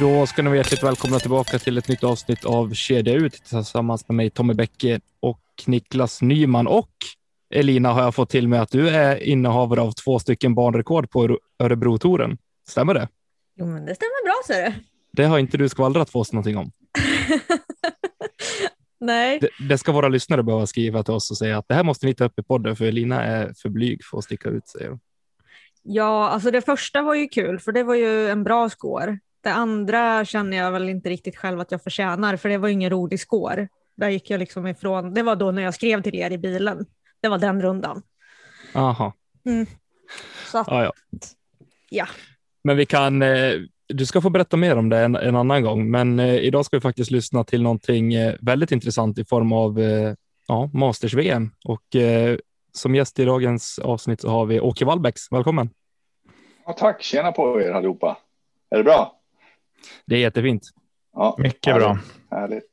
Då ska ni vara hjärtligt välkomna tillbaka till ett nytt avsnitt av Kedja ut tillsammans med mig Tommy Bäcke och Niklas Nyman. Och Elina har jag fått till mig att du är innehavare av två stycken banrekord på Örebro-touren. Stämmer det? Jo, men det stämmer bra ser du. Det har inte du skvallrat för oss någonting om. Nej. Det, det, ska våra lyssnare behöva skriva till oss och säga att det här måste ni ta upp i podden för Elina är för blyg för att sticka ut, säger de. Ja, alltså det första var ju kul för det var ju en bra score. Det andra känner jag väl inte riktigt själv att jag förtjänar, för det var ingen rolig score. Där gick jag liksom ifrån, det var då när jag skrev till er i bilen. Det var den rundan. Aha. Mm. Så att, ja, ja. ja. Men vi kan, eh, du ska få berätta mer om det en, en annan gång, men eh, idag ska vi faktiskt lyssna till någonting eh, väldigt intressant i form av ja, Masters-VM. Och som gäst i dagens avsnitt så har vi Åke Wallbäcks. Välkommen! Ja, tack! Tjena på er allihopa! Är det bra? Det är jättefint. Ja, Mycket härligt, bra. Härligt.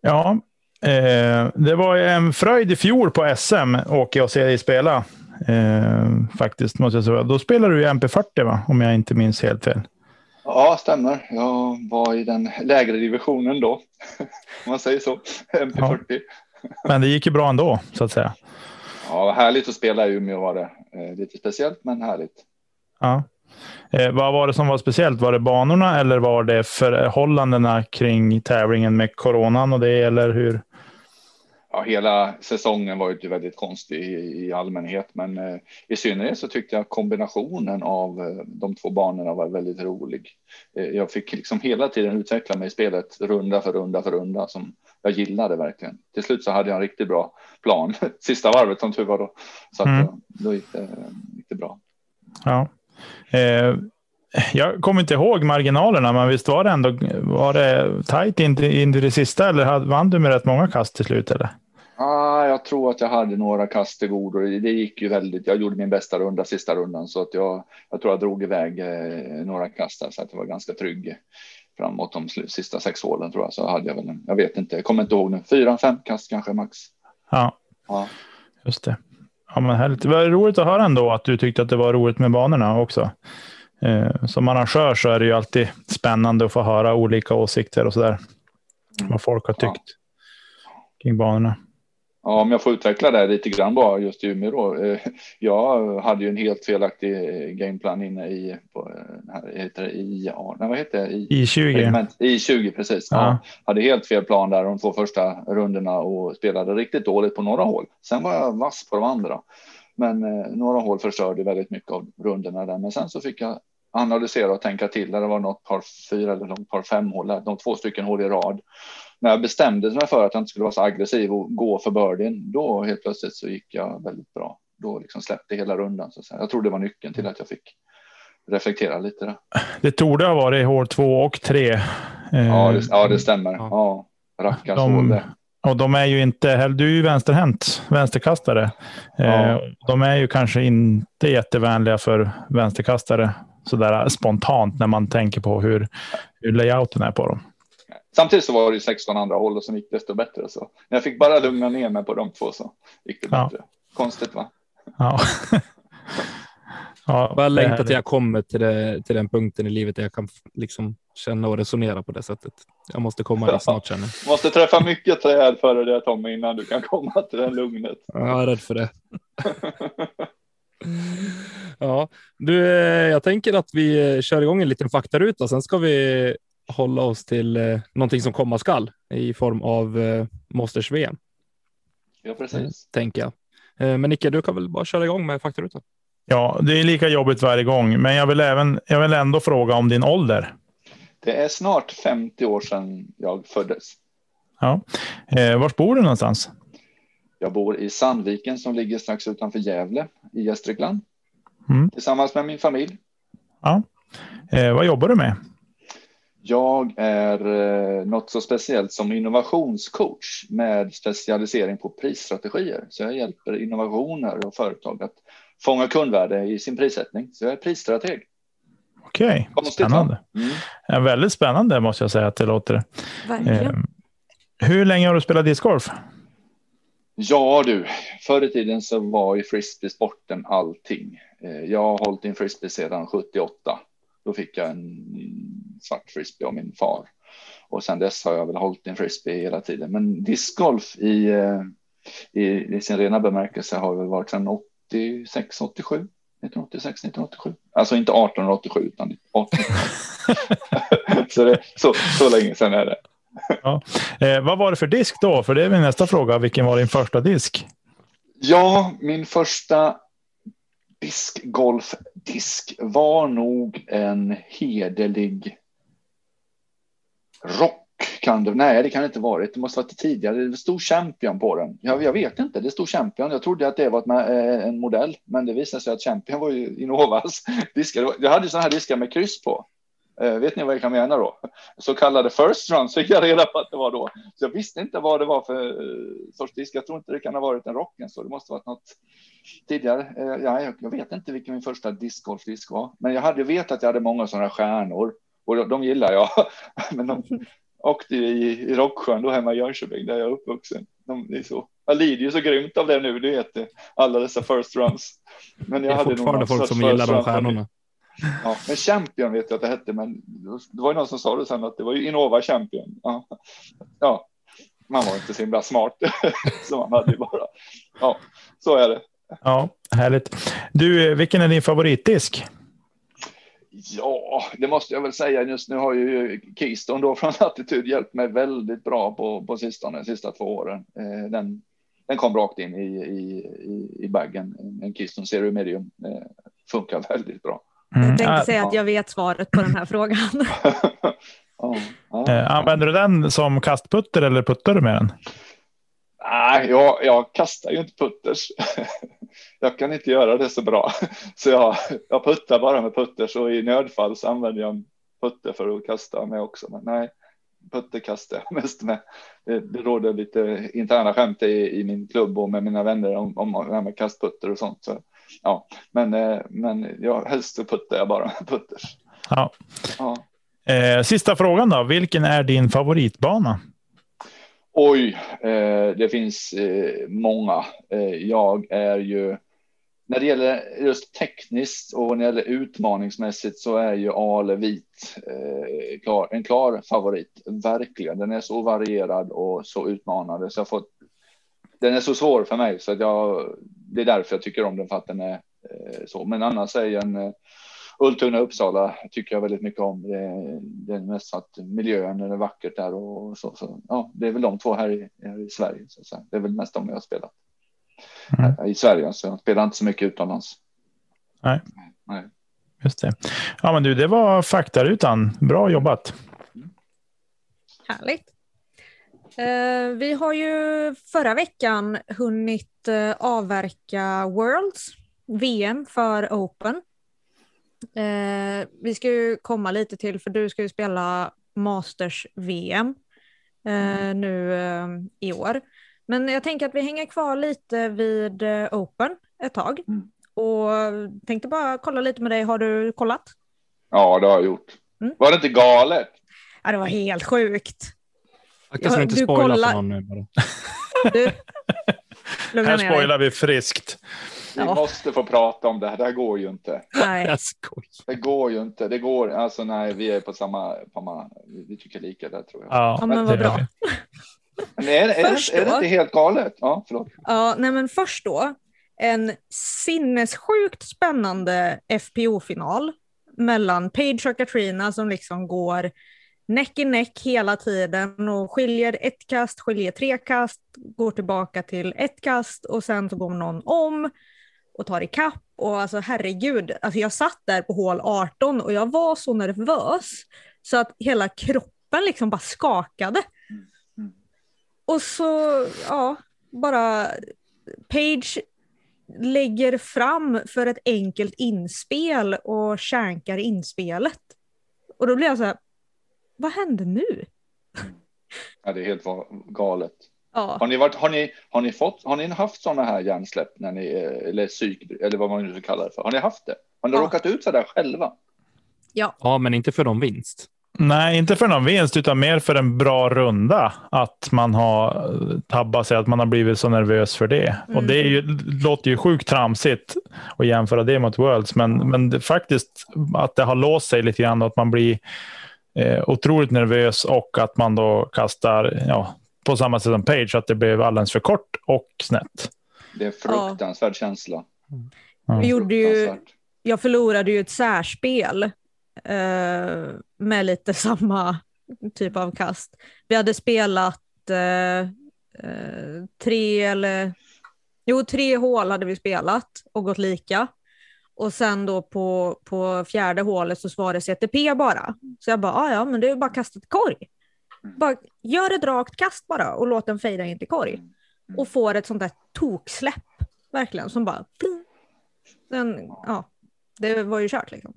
Ja, eh, det var en fröjd i fjol på SM, Åke, att se dig spela. Eh, faktiskt, måste jag säga. Då spelade du i MP40, va? om jag inte minns helt fel. Ja, stämmer. Jag var i den lägre divisionen då, om man säger så. MP40. Ja. Men det gick ju bra ändå, så att säga. Ja, härligt att spela i Umeå var det. Eh, lite speciellt, men härligt. Ja. Eh, vad var det som var speciellt? Var det banorna eller var det förhållandena kring tävlingen med coronan och det eller hur? Ja, hela säsongen var ju väldigt konstig i, i allmänhet, men eh, i synnerhet så tyckte jag kombinationen av eh, de två banorna var väldigt rolig. Eh, jag fick liksom hela tiden utveckla mig i spelet runda för runda för runda som jag gillade verkligen. Till slut så hade jag en riktigt bra plan sista varvet som tur var då, så att, mm. då gick det, gick det bra. Ja. Eh, jag kommer inte ihåg marginalerna, men visst var det ändå var det tajt in, in till det sista eller vann du med rätt många kast till slut? Eller? Ah, jag tror att jag hade några kast till godo. Det gick ju väldigt. Jag gjorde min bästa runda sista rundan så att jag, jag tror jag drog iväg eh, några kast där, så att jag var ganska trygg framåt de sista sex hålen tror jag. Så hade jag väl en, jag vet inte, jag kommer inte ihåg nu, fyra, fem kast kanske max. Ja, ja. just det. Ja, men härligt. Det var roligt att höra ändå att du tyckte att det var roligt med banorna också. Eh, som arrangör så är det ju alltid spännande att få höra olika åsikter och så där. Mm. Vad folk har tyckt ja. kring banorna. Ja, om jag får utveckla det lite grann bara just i Umeå då. Eh, jag hade ju en helt felaktig gameplan inne i, på, här heter det, i, nej, vad heter det? I, I20. I20 precis. Ja. ja. Hade helt fel plan där de två första rundorna och spelade riktigt dåligt på några hål. Sen var jag vass på de andra. Men eh, några hål förstörde väldigt mycket av rundorna där. Men sen så fick jag analysera och tänka till. Där det var något par fyra eller något par fem hål, de två stycken hål i rad när jag bestämde mig för att jag inte skulle vara så aggressiv och gå för birdien, då helt plötsligt så gick jag väldigt bra. Då liksom släppte hela rundan. Så. Jag tror det var nyckeln till att jag fick reflektera lite. Där. Det torde ha varit hål två och tre. Ja, det, ja, det stämmer. Ja, rackars de, hål det. Och de är ju inte, du är ju vänsterhänt, vänsterkastare. Ja. Eh, de är ju kanske inte jättevänliga för vänsterkastare sådär spontant när man tänker på hur, hur layouten är på dem. Samtidigt så var det 16 andra håll och som gick desto bättre. Så när jag fick bara lugna ner mig på de två så gick det bättre. Ja. Konstigt va? Ja. ja jag längtar till jag kommer till, det, till den punkten i livet där jag kan liksom känna och resonera på det sättet. Jag måste komma dit snart känner jag. Måste träffa mycket träd före det Tommy innan du kan komma till det lugnet. Jag är rädd för det. ja, du, eh, jag tänker att vi eh, kör igång en liten faktaruta. Sen ska vi hålla oss till eh, någonting som komma skall i form av eh, Masters VM. Ja, precis. Eh, tänker jag. Eh, men Nicke, du kan väl bara köra igång med faktarutan. Ja, det är lika jobbigt varje gång, men jag vill, även, jag vill ändå fråga om din ålder. Det är snart 50 år sedan jag föddes. Ja. Eh, var bor du någonstans? Jag bor i Sandviken som ligger strax utanför Gävle i Gästrikland. Mm. Tillsammans med min familj. Ja. Eh, vad jobbar du med? Jag är eh, något så speciellt som innovationscoach med specialisering på prisstrategier. Så jag hjälper innovationer och företag att fånga kundvärde i sin prissättning. Så jag är prisstrateg. Okej, okay. spännande. Mm. Ja, väldigt spännande måste jag säga att det låter. Eh, hur länge har du spelat discgolf? Ja du, förr i tiden så var ju frisbeesporten allting. Eh, jag har hållit i en frisbee sedan 78. Då fick jag en svart frisbee av min far. Och sedan dess har jag väl hållit en frisbee hela tiden. Men discgolf i, eh, i, i sin rena bemärkelse har väl varit sedan 86, 87. 1986, 1987. Alltså inte 1887 utan 18. så, det, så, så länge sedan är det. ja. eh, vad var det för disk då? För det är min nästa fråga. Vilken var din första disk? Ja, min första diskgolfdisk var nog en hederlig rock. Kan det, nej, det kan det inte varit. Det måste varit tidigare. Det stod Champion på den. Jag, jag vet inte. Det stod Champion. Jag trodde att det var ett, eh, en modell, men det visade sig att Champion var ju Innovas diskar. Jag hade sådana här diskar med kryss på. Uh, vet ni vad jag kan mena då? Så kallade first runs fick jag reda på att det var då. Så jag visste inte vad det var för uh, sorts disk. Jag tror inte det kan ha varit en rocken så det måste varit något tidigare. Uh, ja, jag, vet inte vilken min första discgolfdisk var, men jag hade vetat att jag hade många sådana stjärnor och de, de gillar jag. men de åkte i, i Rocksjön då hemma i Jönköping där jag är uppvuxen. De, är så, jag lider ju så grymt av det nu, du vet alla dessa first runs. Men jag det är hade fortfarande folk som gillar de stjärnorna. Ja, men Champion vet jag att det hette, men det var ju någon som sa det sen att det var ju Innova Champion. Ja, ja man var inte så himla smart så man hade ju bara. Ja, så är det. Ja, härligt. Du, vilken är din favoritdisk? Ja, det måste jag väl säga. Just nu har ju Keystone då från Latitude hjälpt mig väldigt bra på, på sistone, de sista två åren. Eh, den, den kom rakt in i, i, i, i baggen. En Keystone Zero Medium eh, funkar väldigt bra. Mm. Jag tänkte säga att jag vet svaret på den här frågan. ja, ja. Eh, använder du den som kastputter eller puttar du med den? Nej, jag, jag kastar ju inte putters. jag kan inte göra det så bra, så jag, jag puttar bara med putters och i nödfall så använder jag en putter för att kasta med också. Men nej, putter kastar jag mest med. Det, det råder lite interna skämt i, i min klubb och med mina vänner om, om det här med kastputter och sånt. Så ja, men, eh, men jag, helst så puttar jag bara med putters. Ja. ja. Eh, sista frågan då. Vilken är din favoritbana? Oj, eh, det finns eh, många. Jag är ju när det gäller just tekniskt och när det gäller utmaningsmässigt så är ju Ale vit eh, klar, en klar favorit. Verkligen. Den är så varierad och så utmanande så jag fått. Den är så svår för mig så att jag. Det är därför jag tycker om den för att den är eh, så. Men annars är en eh, Ultuna Uppsala tycker jag väldigt mycket om. Det, det är mest att miljön är vackert där och så. så ja, det är väl de två här i, här i Sverige. Så. Det är väl mest de jag har spelat mm. i Sverige. Så jag spelar inte så mycket utomlands. Nej. Nej. Just det. Ja, men du, det var faktarutan. Bra jobbat. Härligt. Eh, vi har ju förra veckan hunnit eh, avverka Worlds, VM för Open. Eh, vi ska ju komma lite till, för du ska ju spela Masters-VM eh, mm. nu eh, i år. Men jag tänker att vi hänger kvar lite vid eh, Open ett tag. Mm. Och tänkte bara kolla lite med dig. Har du kollat? Ja, det har jag gjort. Mm. Var det inte galet? Ja, det var helt sjukt. Akta så du inte spoilar kolla... för någon nu bara. Du, här spoilar vi friskt. Vi ja. måste få prata om det här. Det här går ju inte. Nej. Det går ju inte. Det går. Alltså nej, vi är på samma. På samma vi tycker lika där tror jag. Ja, ja men vad bra. Men är, är, först är, det inte helt galet? Ja, förlåt. Ja, nej men först då. En sinnessjukt spännande FPO-final mellan Page och Katrina som liksom går näck i näck hela tiden och skiljer ett kast, skiljer tre kast, går tillbaka till ett kast och sen så går någon om och tar ikapp och alltså herregud, alltså jag satt där på hål 18 och jag var så nervös så att hela kroppen liksom bara skakade. Och så, ja, bara Page lägger fram för ett enkelt inspel och känkar inspelet. Och då blir jag så här, vad hände nu? Ja, det är helt galet. Ja. Har ni, varit, har, ni, har, ni fått, har ni haft sådana här hjärnsläpp när ni, eh, eller psyk, eller vad man nu ska kalla det för? Har ni haft det? Har ni Ja. råkat ut det själva? Ja, men inte för någon vinst. Nej, inte för någon vinst, utan mer för en bra runda. Att man har eh, tabbat sig, att man har blivit så nervös för det. Och Mm. Det är ju, låter ju sjukt tramsigt att jämföra det mot Worlds, men, men det, faktiskt att det har låst sig lite grann och att man blir eh, otroligt nervös och att man då kastar ja, på samma sätt som Page, att det blev alldeles för kort och snett. Det är en fruktansvärd känsla. Ja. Vi gjorde ju, jag förlorade ju ett särspel eh, med lite samma typ av kast. Vi hade spelat eh, eh, tre eller jo, tre hål hade vi spelat och gått lika. Och sen då på, på fjärde hålet så var det CTP bara. Så jag bara, "Ah, ja men det är bara kastat korg. Bara, gör ett rakt kast bara och låt den fejda in till korg. Och får ett sånt där toksläpp, verkligen, som bara... Den, ja, det var ju kört liksom.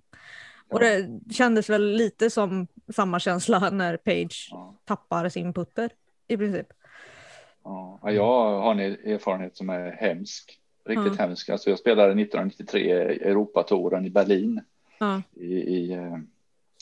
Och det kändes väl lite som samma känsla när Page tappar sin putter i princip. Ja, Ja, jag har en erfarenhet som är hemsk. Riktigt Mm. hemsk. Alltså jag spelade 1993 Europatouren i Berlin. Ja. I, i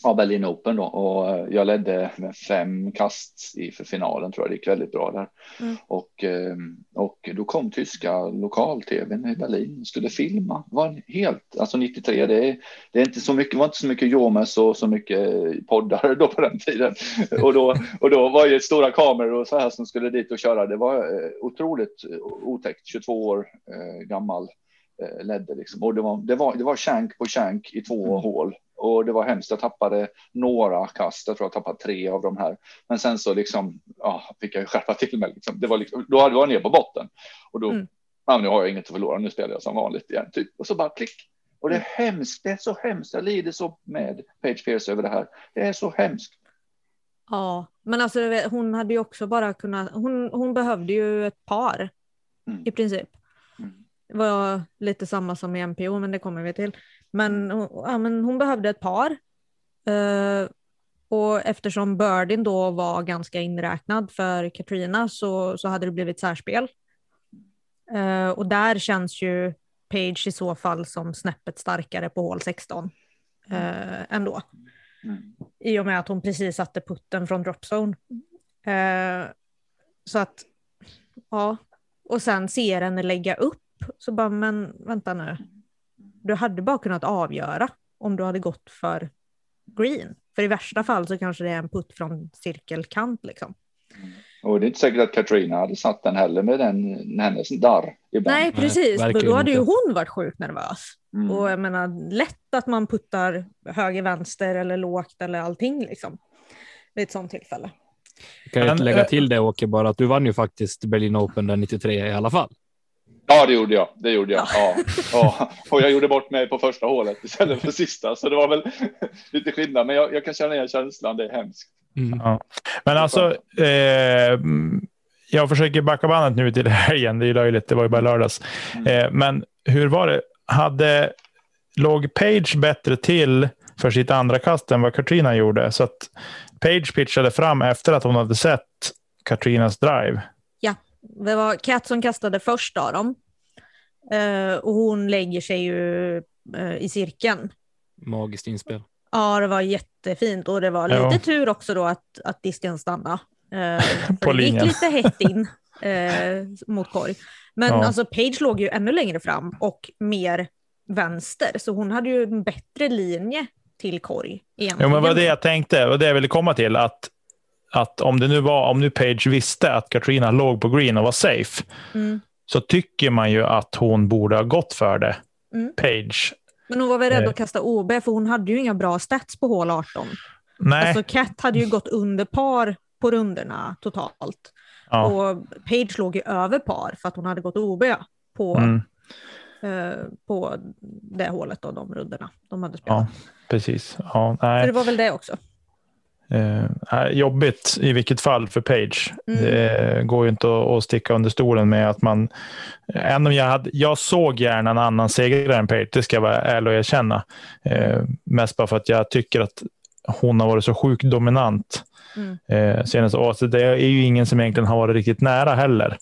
ja, Berlin Open då. Och eh, jag ledde med fem kast i för finalen tror jag. Det gick väldigt bra där. Mm. Och, eh, och då kom tyska lokal-tvn i Berlin och skulle filma. Det var helt, alltså 93, det är, det är inte så mycket, det var inte så mycket Jomes och så mycket poddar då på den tiden. Och då, och då var ju stora kameror och så här som skulle dit och köra. Det var eh, otroligt otäckt, 22 år eh, gammal ledde liksom. Och det var, det var, det var shank på shank i två Mm. hål. Och det var hemskt, jag tappade några kast, jag tror jag tappade tre av de här. Men sen så liksom, ja, fick jag skärpa till mig. Liksom. Det var liksom, då hade jag ner på botten. Och då, Mm. ja, nu har jag inget att förlora, nu spelar jag som vanligt igen. Typ. Och så bara klick. Och det är hemskt, det är så hemskt. Jag lider så med Page Pierce över det här. Det är så hemskt. Ja, men alltså hon hade ju också bara kunnat, hon, hon behövde ju ett par Mm. i princip. Mm. Var lite samma som i MPO, men det kommer vi till. Men, hon- ja, men hon behövde ett par. Eh, och eftersom Birdin då var ganska inräknad för Katrina så, så hade det blivit särspel. Eh, och där känns ju Page i så fall som snäppet starkare på hål 16 eh, ändå. Mm. I och med att hon precis satte putten från dropzone. Eh, så att, ja. Och sen ser henne lägga upp. Så bara, men vänta nu. Du hade bara kunnat avgöra om du hade gått för green. För i värsta fall så kanske det är en putt från cirkelkant liksom. Och det är inte säkert att Katrina hade satt den heller med den, hennes darr ibland. Nej, precis. Verkligen då hade ju hon varit sjukt nervös. Mm. Och jag menar, lätt att man puttar höger, vänster eller lågt eller allting liksom. Vid ett sånt tillfälle. Jag kan ju Men, lägga eh, till det Åke, bara att du vann ju faktiskt Berlin Open där 93 i alla fall. Ja, det gjorde jag. Det gjorde jag. Ja. Ja. Och jag gjorde bort mig på första hålet istället för sista. Så det var väl lite skillnad. Men jag, jag kan känna igen känslan. Det är hemskt. Mm. Ja. Men alltså, eh, mm, jag försöker backa bandet nu till helgen. Det är ju löjligt, det var ju bara lördags. Eh, men hur var det? Hade, låg Page bättre till för sitt andra kast än vad Katrina gjorde? Så att Page pitchade fram efter att hon hade sett Katrinas drive. Det var Kat som kastade först av dem. Eh, och hon lägger sig ju eh, i cirkeln. Magiskt inspel. Ja, det var jättefint och det var Ja. lite tur också då att, att disken stannade. Eh, På det gick lite hett in eh, mot korg. Men Ja. alltså Page låg ju ännu längre fram och mer vänster, så hon hade ju en bättre linje till korg. Jo, Egentligen. men vad det jag tänkte, och det jag ville komma till, att, att om det nu var, om nu Page visste att Katrina låg på green och var safe, Mm. så tycker man ju att hon borde ha gått för det. Mm. Page. Men hon var väl rädd Eh. att kasta OB för hon hade ju inga bra stats på hål 18. Nej. Alltså Kat hade ju gått under par på runderna totalt. ja. Och Page låg ju över par för att hon hade gått OB på Mm. eh, på det hålet och de rundorna de hade spelat. Ja, precis. Ja, nej. Så det var väl det också. Eh, jobbigt i vilket fall för Page. Mm. Det går ju inte att, sticka under stolen med att man... Även jag, hade, jag såg gärna en annan segrare än Page, det ska jag vara ärlig och erkänna. Eh, mest bara för att jag tycker att hon har varit så sjukt dominant mm. eh, senast. Och det är ju ingen som egentligen har varit riktigt nära heller.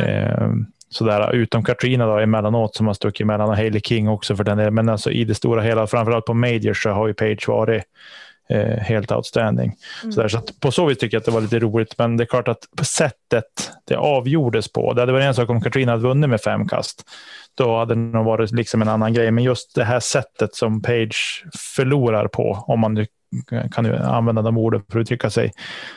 Eh, sådär, utom Katrina då, emellanåt som har stuckit emellan och Hailey King också för den delen. Men alltså, i det stora hela, framförallt på Majors, så har ju Page varit eh, helt outstanding. Mm. Så, där, så på så vis tycker jag att det var lite roligt, men det är klart att på sättet det avgjordes på, det hade varit en sak om Katrina hade vunnit med fem kast. Då hade det nog varit liksom en annan grej, men just det här sättet som Page förlorar på, om man nu kan använda de orden för att uttrycka sig,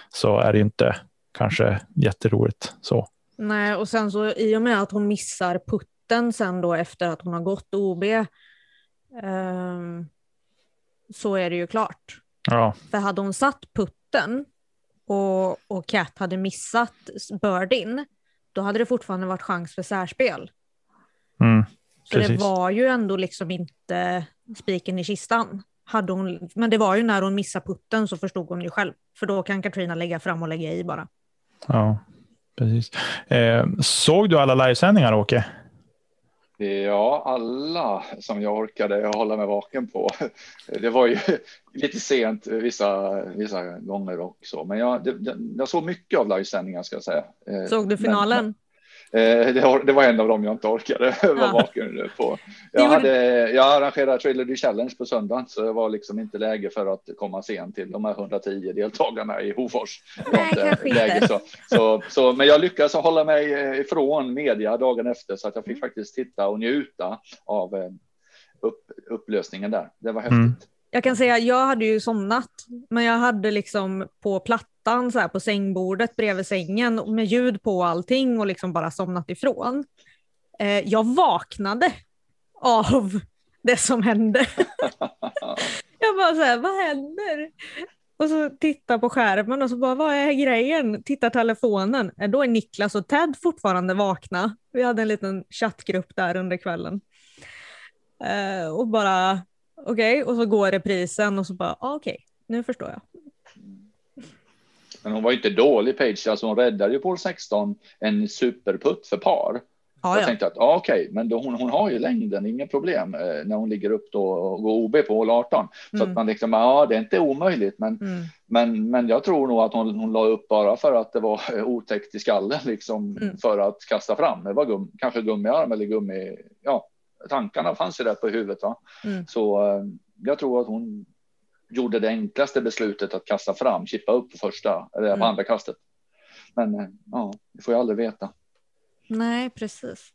så är det inte kanske jätteroligt. Så. Nej, och sen så i och med att hon missar putten sen då efter att hon har gått OB, eh, så är det ju klart. Ja. För hade hon satt putten och, och Cat hade missat birdin, då hade det fortfarande varit chans för särspel. Mm, så det var ju ändå liksom inte spiken i kistan. Hade hon, men det var ju när hon missade putten så förstod hon ju själv. För då kan Katrina lägga fram och lägga i bara. Ja, precis. Eh, såg du alla livesändningar, Åke? Ja, alla som jag orkade hålla mig vaken på. Det var ju lite sent vissa, vissa gånger också, men jag, det, jag såg mycket av livesändningar ska jag säga. Såg du finalen? Men, det, var en av dem jag inte orkade vara vaken på. Jag, hade, jag arrangerade Trilogy Challenge på söndagen så det var liksom inte läge för att komma sent till de här 110 deltagarna i Hofors. Nej, läge, så, så, så, men jag lyckades hålla mig eh, ifrån media dagen efter så att jag fick mm. faktiskt titta och njuta av eh, upp, upplösningen där. Det var häftigt. Mm. Jag kan säga, jag hade ju somnat, men jag hade liksom på plattan så här på sängbordet bredvid sängen med ljud på och allting och liksom bara somnat ifrån. Eh, jag vaknade av det som hände. jag bara så här, vad händer? Och så tittar på skärmen och så bara, vad är grejen? Tittar telefonen. Eh, då är Niklas och Ted fortfarande vakna. Vi hade en liten chattgrupp där under kvällen. Eh, och bara okej, okay. och så går reprisen och så bara, ah, okej, okay. nu förstår jag. Men hon var ju inte dålig Page, alltså hon räddade ju på 16 en superputt för par. Ah, jag ja. tänkte att ah, okej, okay, men då, hon, hon har ju längden, inga problem eh, när hon ligger upp då och går OB på hål 18. Så mm. att man liksom, ja, ah, det är inte omöjligt, men, mm. men, men jag tror nog att hon, hon la upp bara för att det var otäckt i skallen, liksom mm. för att kasta fram. Det var gum, kanske gummiarm eller gummi, ja, tankarna fanns ju där på huvudet. Va? Mm. Så eh, jag tror att hon gjorde det enklaste beslutet att kasta fram, chippa upp på första eller på mm. andra kastet. Men eh, ja, det får jag aldrig veta. Nej, precis.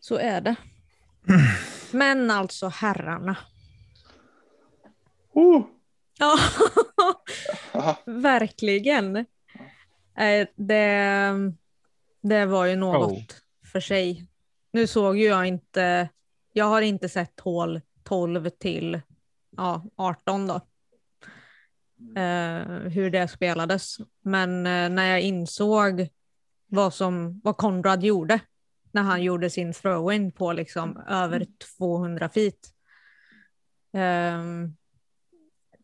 Så är det. Men alltså herrarna. Oh. Ja, verkligen. Eh, det, det var ju något oh. för sig nu såg ju jag inte, jag har inte sett hål 12 till ja, 18 då. Eh, hur det spelades. Men eh, när jag insåg vad, som, vad Konrad gjorde när han gjorde sin throw-in på liksom över 200 feet. Eh,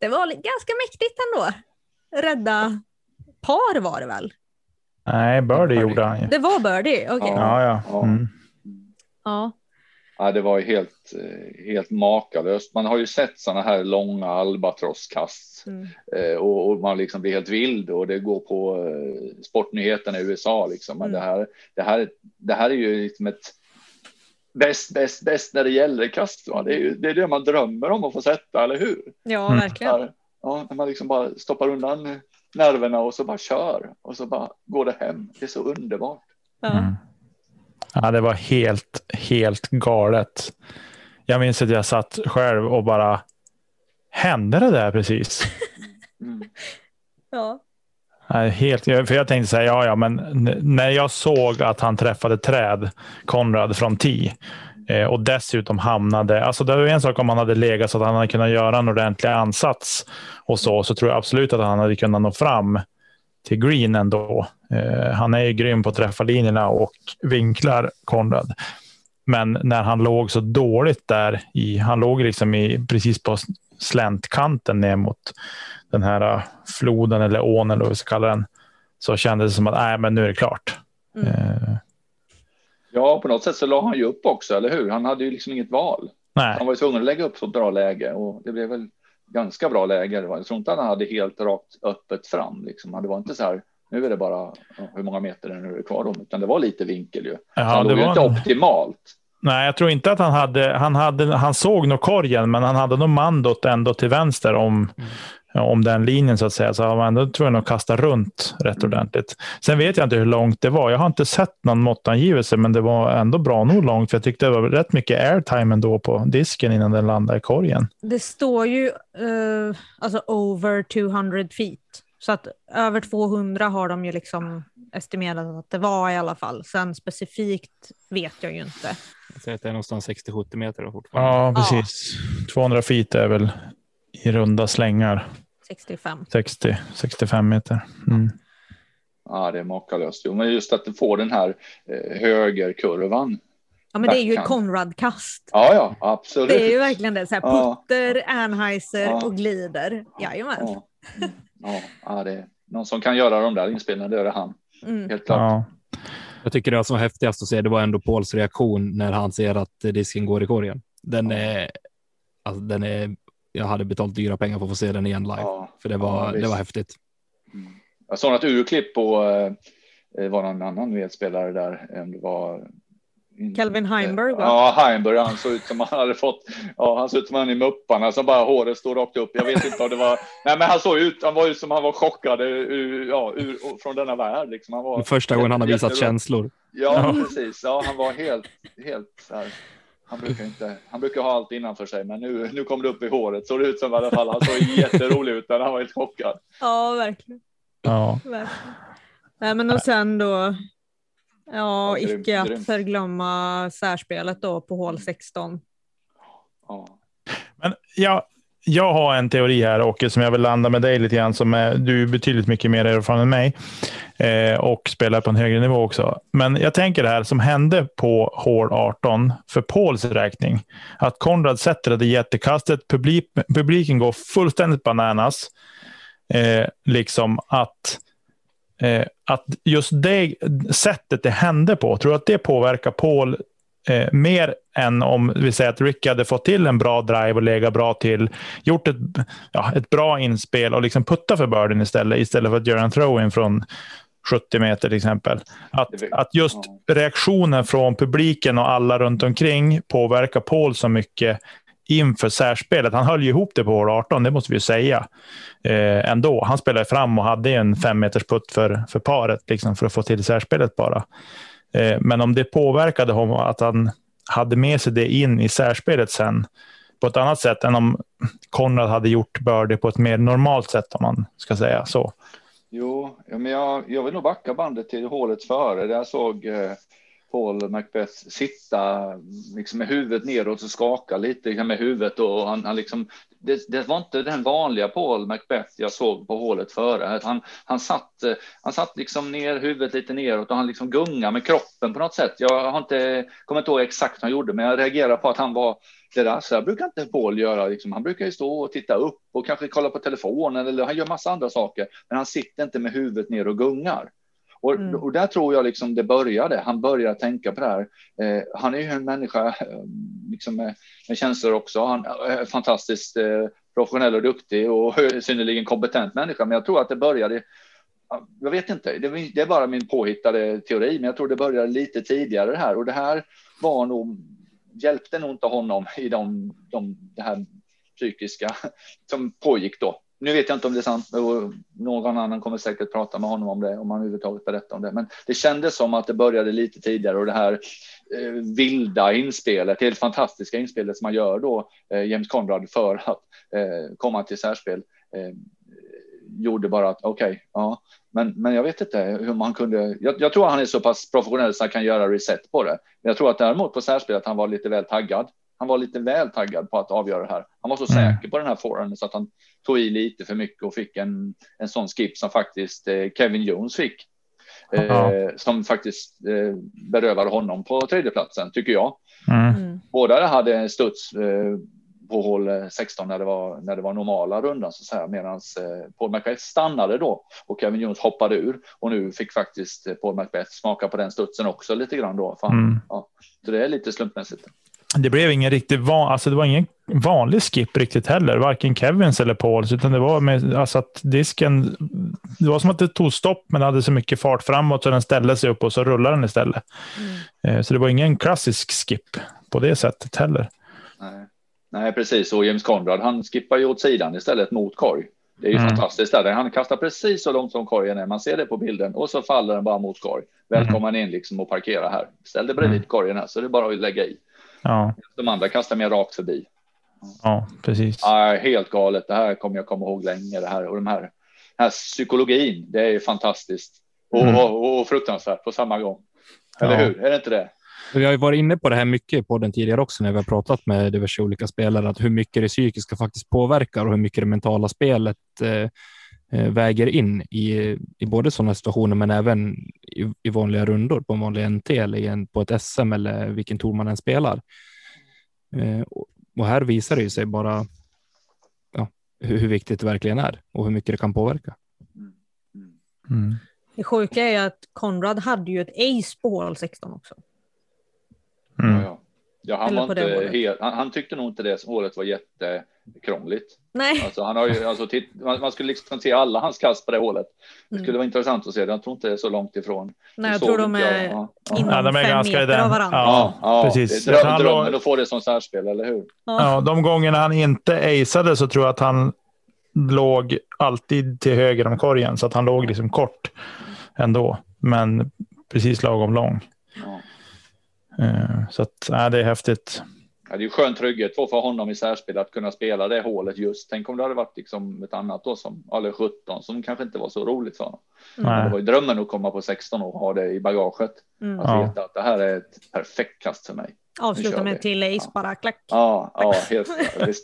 det var ganska mäktigt ändå. Rädda par var det väl? Nej, birdie gjorde han ju. Det var birdie, okej. Okay. Ja, ja. Mm. Ja. Ja, det var helt, helt makalöst. Man har ju sett sådana här långa albatrosskast mm. Eh, och, och, man liksom blir helt vild och det går på eh, sportnyheterna i USA liksom. Men mm. det här, det här, det här är ju liksom ett bäst, bäst, bäst när det gäller kast. Va? Det är ju det, är det man drömmer om att få sätta, eller hur? Ja, mm. verkligen. ja, när man liksom bara stoppar undan nerverna och så bara kör och så bara går det hem. Det är så underbart. Mm. Ja, det var helt, helt galet. Jag minns att jag satt själv och bara, hände det där precis? Mm. ja. Helt, för jag tänkte säga, ja, ja, men när jag såg att han träffade träd, Konrad från T, eh, och dessutom hamnade, alltså det var en sak om han hade legat så att han hade kunnat göra en ordentlig ansats och så, så tror jag absolut att han hade kunnat nå fram till green ändå. Eh, han är ju grym på att träffa linjerna och vinklar Konrad. Men när han låg så dåligt där i, han låg liksom i, precis på släntkanten ner mot den här äh, floden eller ån eller vad vi ska kalla den, så kändes det som att nej, men nu är det klart. Mm. Eh. Ja, på något sätt så la han ju upp också, eller hur? Han hade ju liksom inget val. Nej. Han var ju tvungen att lägga upp så bra läge och det blev väl ganska bra läge. Jag tror inte att han hade helt rakt öppet fram. Liksom. Det var inte så här, nu är det bara hur många meter är det kvar, om, utan det var lite vinkel ju. Ja, han det var inte en... optimalt. Nej, jag tror inte att han hade, han hade, han såg nog korgen, men han hade nog mandot ändå till vänster om, mm. Om den linjen så att säga. Så var ändå tvungen att kasta runt rätt mm. ordentligt. Sen vet jag inte hur långt det var. Jag har inte sett någon måttangivelse, men det var ändå bra nog långt. För jag tyckte det var rätt mycket airtime ändå på disken innan den landade i korgen. Det står ju uh, alltså over 200 feet. Så att över 200 har de ju liksom estimerat att det var i alla fall. Sen specifikt vet jag ju inte. Jag säger att det är någonstans 60-70 meter fortfarande. Ja, precis. Ja. 200 feet är väl i runda slängar. 65. 60, 65 meter. Mm. Ja, det är makalöst. Jo, men just att du får den här eh, högerkurvan. Ja, men det är ju ett Konrad-kast. Ja, ja, absolut. Det är ju verkligen det. Så här, putter, ja. Anheuser ja. och glider. Jajamän. Ja. Ja, ja, det är någon som kan göra de där inspelningarna, det är det han. Mm. Helt klart. Ja. Jag tycker det som var häftigast att se, det var ändå Pauls reaktion när han ser att disken går i korgen. Den är, alltså den är, jag hade betalt dyra pengar för att få se den igen live, ja, för det var, ja, det var häftigt. Mm. Jag såg något urklipp på, eh, var någon annan medspelare där, det var Calvin Heimberg va? Ja, Heimberg. Han såg ut som han hade fått. Ja, han såg ut som han i Mupparna som bara håret stod rakt upp. Jag vet inte om det var. Nej, men han såg ut. Han var ju som han var chockad ur, ja, ur, från denna värld. Liksom. Han var Första gången han har visat känslor. Ja, precis. Ja, han var helt, helt så här. Han brukar inte. Han brukar ha allt innanför sig, men nu, nu kom det upp i håret. Såg det ut som i alla fall. Han såg jätterolig ut, men han var helt chockad. Ja, verkligen. Ja. Verkligen. Nej, men och sen då Ja, ja icke att förglömma särspelet då på hål 16. Ja. Men jag, jag har en teori här, Åke, som jag vill landa med dig lite grann. Som är, du är betydligt mycket mer erfaren än mig eh, och spelar på en högre nivå också. Men jag tänker det här som hände på hål 18 för Pauls räkning. Att Konrad sätter det jättekastet, publik, publiken går fullständigt bananas. Eh, liksom att Eh, att just det sättet det hände på, tror du att det påverkar Paul eh, mer än om vi säger att Rick hade fått till en bra drive och legat bra till, gjort ett, ja, ett bra inspel och liksom putta för börden istället, istället för att göra en throw-in från 70 meter till exempel. Att, att just reaktionen från publiken och alla runt omkring påverkar Paul så mycket inför särspelet. Han höll ju ihop det på år 18, det måste vi ju säga. Eh, ändå. Han spelade fram och hade en fem meters putt för, för paret liksom, för att få till särspelet bara. Eh, men om det påverkade honom att han hade med sig det in i särspelet sen på ett annat sätt än om Konrad hade gjort birdie på ett mer normalt sätt om man ska säga så. Jo, men jag, jag vill nog backa bandet till hålet före. Där jag såg eh, Paul Macbeth sitta liksom med huvudet neråt och skaka lite liksom med huvudet och han, han liksom, det, det, var inte den vanliga Paul Macbeth jag såg på hålet före. Han, han, satt, han satt liksom ner huvudet lite neråt och han liksom gungade med kroppen på något sätt. Jag har inte, kommer inte ihåg exakt vad han gjorde, men jag reagerar på att han var det där. Så jag brukar inte Paul göra. Liksom. Han brukar ju stå och titta upp och kanske kolla på telefonen eller han gör massa andra saker. Men han sitter inte med huvudet ner och gungar. Och, mm. och där tror jag liksom det började. Han började tänka på det här. Eh, han är ju en människa eh, liksom med, med känslor också. Han är fantastiskt eh, professionell och duktig och synnerligen kompetent människa. Men jag tror att det började jag vet inte, det är bara min påhittade teori, men jag tror det började lite tidigare det här och det här var nog, hjälpte nog inte honom i de, de, det här psykiska som pågick då nu vet jag inte om det är sant, någon annan kommer säkert prata med honom om det, om han överhuvudtaget berättar om det. Men det kändes som att det började lite tidigare och det här eh, vilda inspelet, helt fantastiska inspelet som man gör då, eh, James Conrad, för att eh, komma till särspel, eh, gjorde bara att okej, okay, ja, men, men jag vet inte hur man kunde. Jag, jag, tror han är så pass professionell så han kan göra reset på det. Jag tror att däremot på särspel att han var lite väl taggad han var lite väl taggad på att avgöra det här. Han var så mm. säker på den här forehanden så att han tog i lite för mycket och fick en, en sån skip som faktiskt eh, Kevin Jones fick. Eh, som faktiskt eh, berövade honom på tredjeplatsen tycker jag. Mm. mm. Båda hade studs eh, på hål 16 när det var när det var normala rundan så att medan eh, Paul Macbeth stannade då och Kevin Jones hoppade ur och nu fick faktiskt eh, Paul Macbeth smaka på den studsen också lite grann då. Fan, mm. ja. Så det är lite slumpmässigt. Det blev ingen riktigt van, alltså det var ingen vanlig skip riktigt heller, varken Kevins eller Pauls, utan det var med alltså att disken. Det var som att det tog stopp, men hade så mycket fart framåt så den ställde sig upp och så rullade den istället. Mm. Eh, så det var ingen klassisk skip på det sättet heller. Nej. Nej, precis. Och James Conrad, han skippar ju åt sidan istället mot korg. Det är ju mm. fantastiskt. Där. Han kastar precis så långt som korgen är. Man ser det på bilden och så faller den bara mot korg. Välkommen mm. in liksom och parkera här. Ställ dig bredvid mm. korgen här så det är bara att lägga i. Ja. De andra kastar mer rakt förbi. Ja, precis. Ja, helt galet. Det här kommer jag komma ihåg länge. Det här och de här, den här psykologin. Det är fantastiskt och, mm. och, och fruktansvärt på samma gång. Eller ja. hur? Är det inte det? Vi har ju varit inne på det här mycket på den tidigare också när vi har pratat med diverse olika spelare, att hur mycket det psykiska faktiskt påverkar och hur mycket det mentala spelet eh väger in i, i både sådana situationer, men även i, i vanliga rundor på en vanlig NT eller en, på ett SM eller vilken tour man än spelar. Eh, och, här visar det ju sig bara ja, hur, hur, viktigt det verkligen är och hur mycket det kan påverka. Mm. Det sjuka är att Konrad hade ju ett ace på hål 16 också. Mm. Ja, ja. han, var inte helt, han, han, tyckte nog inte det hålet var jättekrångligt. Nej. Alltså, han har ju, alltså, titt, man, man, skulle liksom se alla hans kast på det hålet. Det skulle mm. vara intressant att se det. Jag tror inte det är så långt ifrån. Nej, jag tror de är jag, ja. inom ja, de är fem meter av varandra. Ja, ja, precis. Det är drömmen att få det som särspel, eller hur? Ja. de gångerna han inte aceade så tror jag att han låg alltid till höger om korgen, så att han låg liksom kort ändå, men precis lagom lång. Eh, så att, nej, det är häftigt. Ja, det är ju skön trygghet för honom i särspel att kunna spela det hålet just. Tänk om det hade varit liksom ett annat då som eller 17 som kanske inte var så roligt för honom. Mm. Det var ju drömmen att komma på 16 och ha det i bagaget. Mm. Att ja. veta att det här är ett perfekt kast för mig. Avsluta med till ace ja. bara klack. Ja, ja, helt,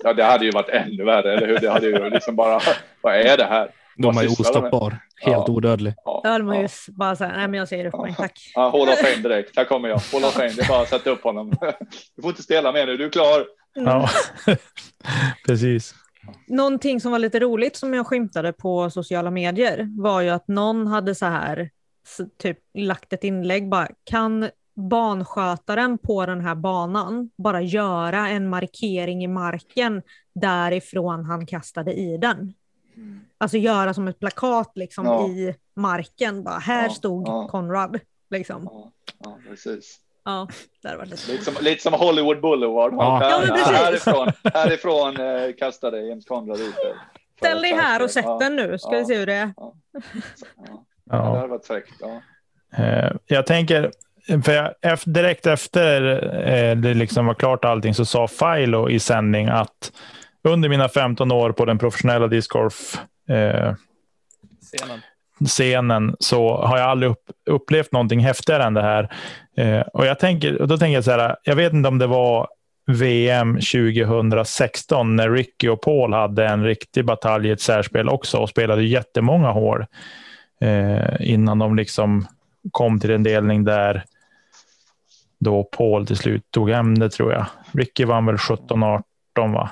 ja, det hade ju varit ännu värre, eller hur? Det hade ju liksom bara, vad är det här? De är ju ostoppbar, helt ja. odödlig. Ja, Då hade man ju bara så här, nej men jag säger upp mig, tack. Ja, Hall of Fame direkt, här kommer jag. Hall of Fame, det är bara att sätta upp honom. Du får inte spela mer nu, du är klar. Mm. Ja, precis. Någonting som var lite roligt som jag skymtade på sociala medier var ju att någon hade så här typ lagt ett inlägg bara kan banskötaren på den här banan bara göra en markering i marken därifrån han kastade i den. Mm. Alltså göra som ett plakat liksom ja. i marken. Bara, här ja, stod ja. Conrad. Liksom. Ja, ja, precis. Ja, där var det. Lite som, lite som Hollywood Boulevard. Ja. Här, ja, härifrån härifrån eh, kastade James Conrad ut det. Ställ dig här och sätt den nu, ska vi se hur det är. Ja, ja. det hade varit fräckt. Ja. Eh, jag tänker, för jag, direkt efter eh, det liksom var klart allting så sa Filo i sändning att under mina 15 år på den professionella discgolf eh, scenen. scenen så har jag aldrig upp, upplevt någonting häftigare än det här. Eh, och jag tänker, då tänker jag så här, jag vet inte om det var VM 2016 när Ricky och Paul hade en riktig batalj i ett särspel också och spelade jättemånga hål eh, innan de liksom kom till en delning där då Paul till slut tog hem det tror jag. Ricky vann väl 17-18 va?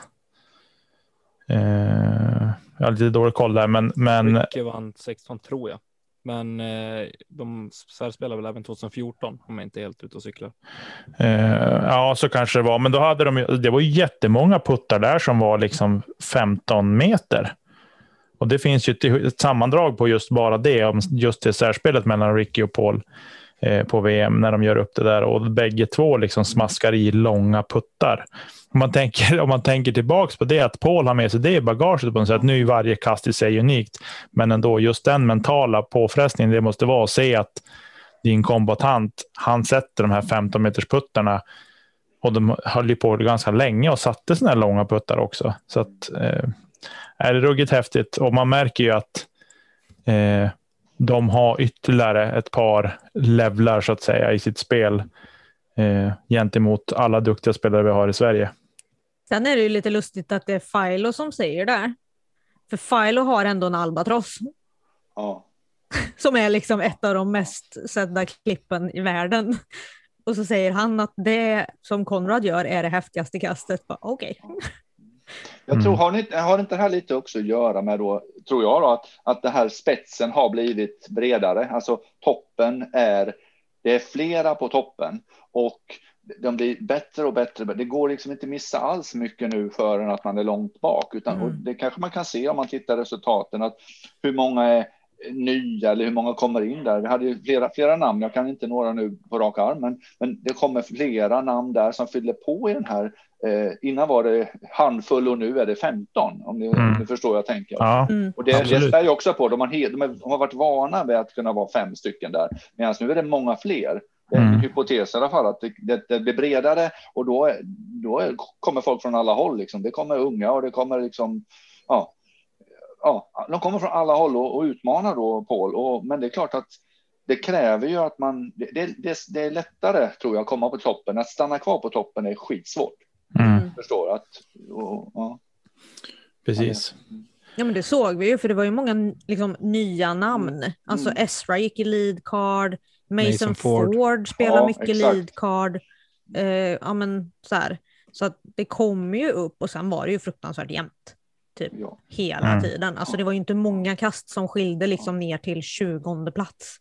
Eh, jag har lite dålig koll där, men. men... Ricky vann 16 tror jag. Men eh, de särspelade väl även 2014 om jag inte är helt ute och cyklar. Eh, ja, så kanske det var. Men då hade de det var jättemånga puttar där som var liksom 15 meter. Och det finns ju ett sammandrag på just bara det, om just det särspelet mellan Ricky och Paul eh, på VM när de gör upp det där och bägge två liksom smaskar i långa puttar om man tänker, om man tänker tillbaka på det, att Paul har med sig det i bagaget på något sätt. Nu är varje kast i sig unikt, men ändå just den mentala påfrestningen det måste vara att se att din kombatant, han sätter de här 15 meters puttarna och de höll ju på ganska länge och satte sådana här långa puttar också. Så att, eh, är det ruggigt häftigt och man märker ju att eh, de har ytterligare ett par levlar så att säga i sitt spel eh, gentemot alla duktiga spelare vi har i Sverige. Sen är det ju lite lustigt att det är Filo som säger det. För Filo har ändå en albatross. Ja. Som är liksom ett av de mest sedda klippen i världen. Och så säger han att det som Konrad gör är det häftigaste kastet. Okej. Okay. Jag tror, har, ni, har inte det här lite också att göra med då, tror jag då, att, att det här spetsen har blivit bredare. Alltså toppen är, det är flera på toppen och de blir bättre och bättre. Det går liksom inte missa alls mycket nu förrän att man är långt bak, utan mm. det kanske man kan se om man tittar resultaten att hur många är nya eller hur många kommer in där. Vi hade ju flera, flera namn. Jag kan inte några nu på rak arm, men, men det kommer flera namn där som fyller på i den här. Eh, innan var det handfull och nu är det 15 om ni, mm. ni förstår vad jag tänker. Ja, mm. Och det, det spär ju också på. De har, de, har varit vana vid att kunna vara fem stycken där, medan nu är det många fler. Det är mm. hypotes i alla fall att det, det, det, blir bredare och då, då kommer folk från alla håll. Liksom. Det kommer unga och det kommer liksom. Ja, ja, de kommer från alla håll och, och utmanar då Paul. Och, men det är klart att det kräver ju att man. Det, det, det är lättare tror jag att komma på toppen. Att stanna kvar på toppen är skitsvårt. Mm. Förstår att. Och, ja. Precis. Ja, men det såg vi ju, för det var ju många liksom, nya namn. Mm. Alltså mm. Ezra gick i lead card. Mason, Mason Ford. Ford spelar ja, mycket exakt. lead card. Uh, ja, men så här. Så att det kom ju upp och sen var det ju fruktansvärt jämnt. Typ ja. hela mm. tiden. Alltså det var ju inte många kast som skilde liksom ner till 20 plats.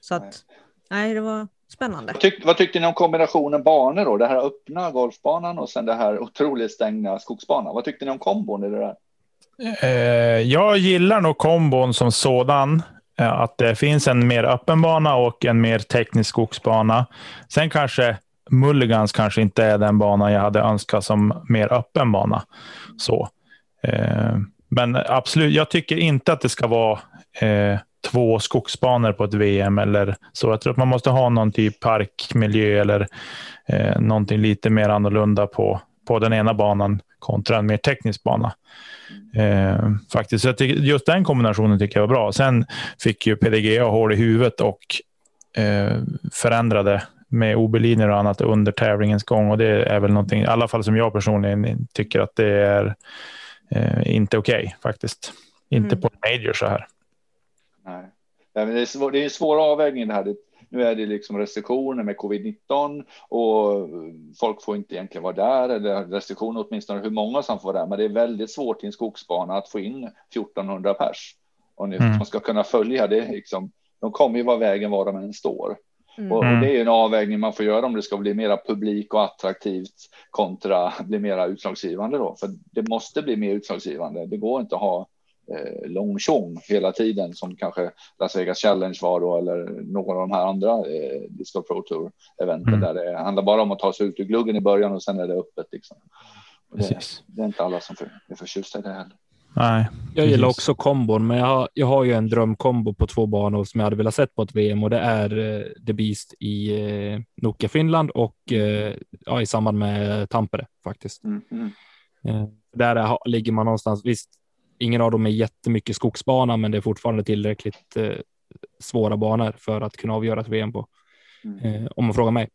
Så att, nej, det var spännande. Vad, tyck, vad tyckte ni om kombinationen banor då? Det här öppna golfbanan och sen det här otroligt stängda skogsbanan. Vad tyckte ni om kombon i det där? Eh, jag gillar nog kombon som sådan. Att det finns en mer öppen bana och en mer teknisk skogsbana. Sen kanske Mulligans kanske inte är den bana jag hade önskat som mer öppen bana. Så. Eh, men absolut, jag tycker inte att det ska vara eh, två skogsbanor på ett VM eller så. Jag tror att man måste ha någon typ parkmiljö eller eh, någonting lite mer annorlunda på, på den ena banan kontra en mer teknisk bana. Eh, faktiskt. Så jag tycker, just den kombinationen tycker jag var bra. Sen fick ju PDGA hål i huvudet och eh, förändrade med OB-linjer och annat under tävlingens gång. Och det är väl någonting, i alla fall som jag personligen tycker att det är eh, inte okej okay, faktiskt. Inte mm. på major så här. Nej, det är, svår, det är en svår avvägning det här. Nu är det liksom restriktioner med covid-19 och folk får inte egentligen vara där eller restriktioner åtminstone hur många som får vara där. Men det är väldigt svårt i en skogsbana att få in 1400 pers. Och ni mm. ska kunna följa det liksom. De kommer ju vara vägen var de än står. Mm. Och, och, det är en avvägning man får göra om det ska bli mera publik och attraktivt kontra bli mera utslagsgivande då. För det måste bli mer utslagsgivande. Det går inte att ha eh, lång hela tiden som kanske Las Vegas Challenge var då eller någon av de här andra eh, Disco Pro Tour eventen mm. där det handlar bara om att ta sig ut ur gluggen i början och sen är det öppet liksom. Det, det, är inte alla som är förtjusta i det heller. Nej, jag gillar också kombon, men jag har, jag har ju en drömkombo på två banor som jag hade velat sett på ett VM och det är uh, The Beast i uh, Nokia Finland och uh, ja, i samband med Tampere faktiskt. Mm, mm. Uh, där är, ligger man någonstans. Visst, ingen av dem är jättemycket skogsbana, men det är fortfarande tillräckligt svåra banor för att kunna avgöra ett VM på. Mm. om man frågar mig.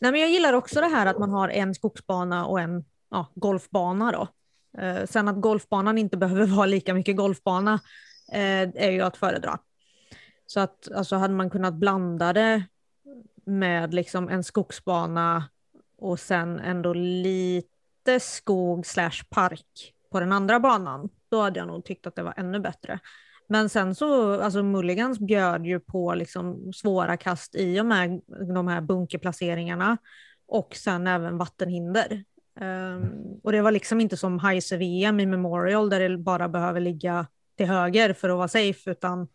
Nej, men jag gillar också det här att man har en skogsbana och en ja, golfbana då. Eh, sen att golfbanan inte behöver vara lika mycket golfbana eh, är ju att föredra. Så att alltså hade man kunnat blanda det med liksom en skogsbana och sen ändå lite skog slash park på den andra banan, då hade jag nog tyckt att det var ännu bättre. Men sen så, alltså Mulligans bjöd ju på liksom svåra kast i och med de här bunkerplaceringarna och sen även vattenhinder. Um, och det var liksom inte som Heise VM i Memorial där det bara behöver ligga till höger för att vara safe, utan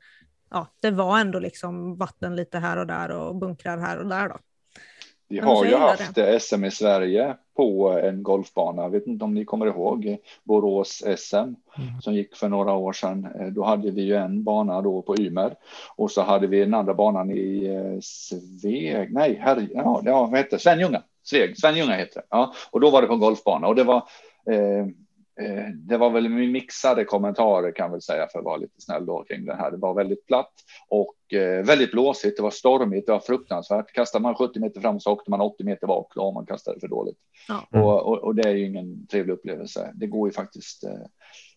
ja, det var ändå liksom vatten lite här och där och bunkrar här och där. Då. Vi har ju haft det. SM i Sverige på en golfbana. Jag vet inte om ni kommer ihåg Borås SM mm. som gick för några år sedan. Eh, då hade vi ju en bana då på Ymer och så hade vi den andra banan i eh, Sveg. Nej, herre, ja, vad heter det? Svenljunga. Sveg, Svenljunga heter det. Ja, och då var det på golfbana och det var eh, Eh, det var väl mixade kommentarer kan väl säga för att vara lite snäll då kring det här. Det var väldigt platt och eh, väldigt blåsigt. Det var stormigt. Det var fruktansvärt. Kastar man 70 meter fram så åkte man 80 meter bak då om man kastade för dåligt. Ja. Och, och, och, det är ju ingen trevlig upplevelse. Det går ju faktiskt eh,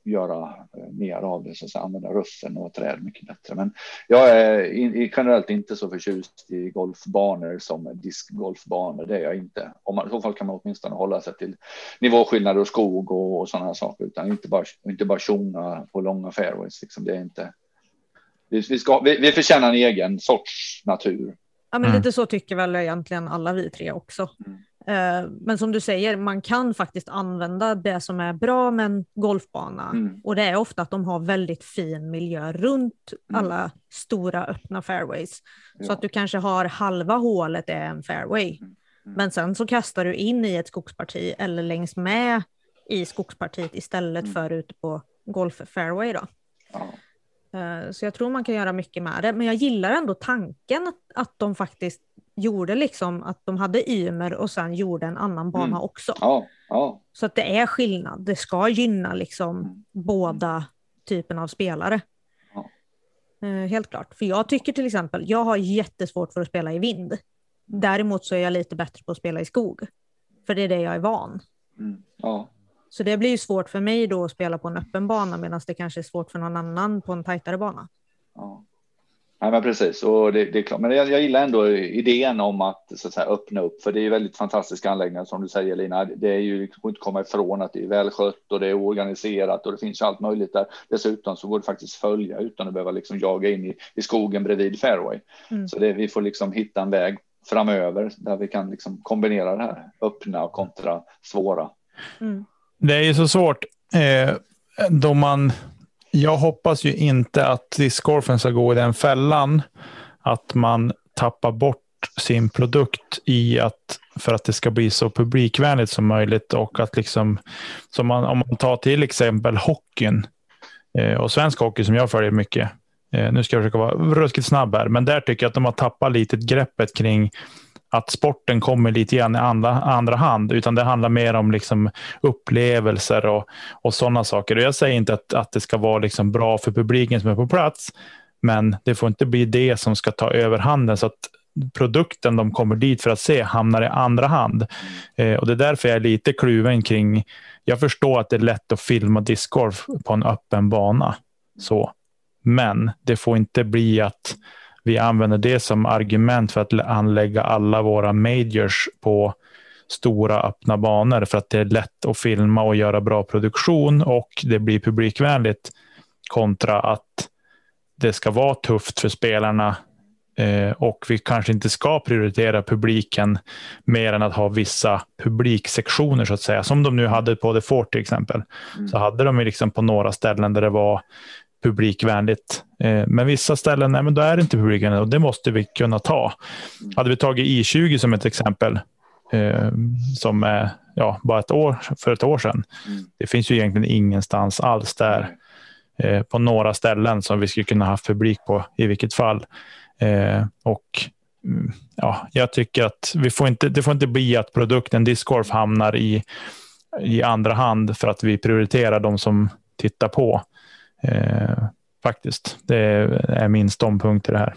göra eh, mer av det, så att säga, använda ruffen och träd mycket bättre. Men jag är generellt inte så förtjust i golfbanor som diskgolfbanor. Det är jag inte. Om man, I så fall kan man åtminstone hålla sig till nivåskillnader och skog och, och sådana här saker, utan inte bara inte bara tjona på långa fairways. Liksom. Det är inte. Vi, vi, ska, vi, vi förtjänar en egen sorts natur. Ja, men mm. lite så tycker väl egentligen alla vi tre också. Mm. Eh, men som du säger, man kan faktiskt använda det som är bra med en golfbana. Mm. Och det är ofta att de har väldigt fin miljö runt mm. alla stora öppna fairways. Ja. Så att du kanske har halva hålet är en fairway. Mm. mm. Men sen så kastar du in i ett skogsparti eller längs med i skogspartiet istället mm. för ute på golf-fairway. Då. Ja. Eh, så jag tror man kan göra mycket med det. Men jag gillar ändå tanken att, att de faktiskt gjorde liksom att de hade Ymer och sen gjorde en annan bana mm. också. Ja, ja. Så att det är skillnad. Det ska gynna liksom mm. båda typen av spelare. Ja. Uh, helt klart. För jag tycker till exempel, jag har jättesvårt för att spela i vind. Däremot så är jag lite bättre på att spela i skog. För det är det jag är van. Mm. Ja. Så det blir ju svårt för mig då att spela på en öppen bana medan det kanske är svårt för någon annan på en tajtare bana. Ja. Nej, men precis, och det, det är klart. Men jag, jag, gillar ändå idén om att, så att säga, öppna upp, för det är väldigt fantastiska anläggningar som du säger Lina. Det är ju liksom inte komma ifrån att det är välskött och det är organiserat och det finns allt möjligt där. Dessutom så går det faktiskt följa utan att behöva liksom jaga in i, i skogen bredvid fairway. Mm. Så det, vi får liksom hitta en väg framöver där vi kan liksom kombinera det här öppna och kontra svåra. Mm. Det är ju så svårt eh, då man jag hoppas ju inte att discgolfen ska gå i den fällan att man tappar bort sin produkt i att för att det ska bli så publikvänligt som möjligt och att liksom som man, om man tar till exempel hockeyn eh, och svensk hockey som jag följer mycket. Eh, nu ska jag försöka vara ruskigt snabb här, men där tycker jag att de har tappat lite greppet kring att sporten kommer lite grann i andra, andra hand, utan det handlar mer om liksom upplevelser och, och sådana saker. Och jag säger inte att, att det ska vara liksom bra för publiken som är på plats, men det får inte bli det som ska ta överhanden så att produkten de kommer dit för att se hamnar i andra hand. Eh, och Det är därför jag är lite kluven kring... Jag förstår att det är lätt att filma discgolf på en öppen bana, så. men det får inte bli att vi använder det som argument för att anlägga alla våra majors på stora öppna banor för att det är lätt att filma och göra bra produktion och det blir publikvänligt kontra att det ska vara tufft för spelarna eh, och vi kanske inte ska prioritera publiken mer än att ha vissa publiksektioner så att säga. Som de nu hade på The Fort till exempel. Mm. Så hade de liksom på några ställen där det var publikvänligt. Eh, men vissa ställen, nej, men då är det inte publikvänligt och det måste vi kunna ta. Hade vi tagit I20 som ett exempel, eh, som är ja, bara ett år, för ett år sedan. Mm. Det finns ju egentligen ingenstans alls där eh, på några ställen som vi skulle kunna ha publik på i vilket fall. och mm, ja, jag tycker att vi får inte, det får inte bli att produkten discgolf hamnar i, i andra hand för att vi prioriterar de som tittar på. Eh, faktiskt. Det är min ståndpunkt i det här.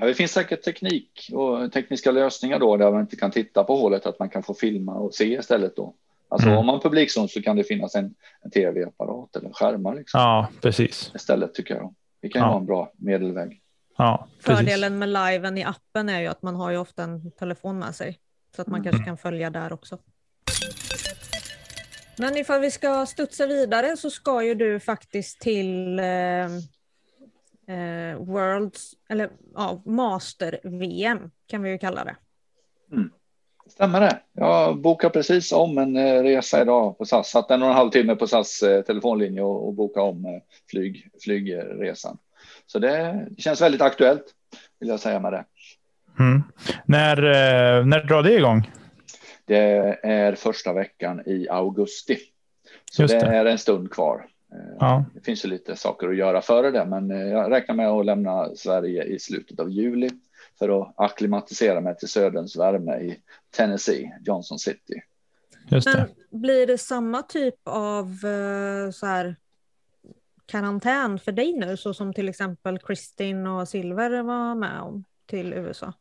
Det finns säkert teknik och tekniska lösningar då där man inte kan titta på hålet, att man kan få filma och se istället då. Alltså mm. om man publikzon så kan det finnas en, en tv-apparat eller skärmar. Liksom. Ja, precis. Istället tycker jag. Det kan ju ja. vara en bra medelväg. Ja, Fördelen med liven i appen är ju att man har ju ofta en telefon med sig. Så att man mm. kanske kan följa där också. Men ifall vi ska studsa vidare så ska ju du faktiskt till eh, eh, Worlds, eller ja, Master-VM kan vi ju kalla det. Mm. Stämmer det. Jag bokar precis om en eh, resa idag på SAS. Satt en och en halv timme på SAS eh, telefonlinje och, och boka om flyg, flygresan. Så det känns väldigt aktuellt vill jag säga med det. Mm. När, när drar det igång? Det är första veckan i augusti. Så det. det. är en stund kvar. Eh, ja. Det finns ju lite saker att göra före det, men eh, jag räknar med att lämna Sverige i slutet av juli för att akklimatisera mig till söderns värme i Tennessee, Johnson City. Just det. Men blir det samma typ av eh, så här, karantän för dig nu, så som till exempel Kristin och Silver var med om till USA?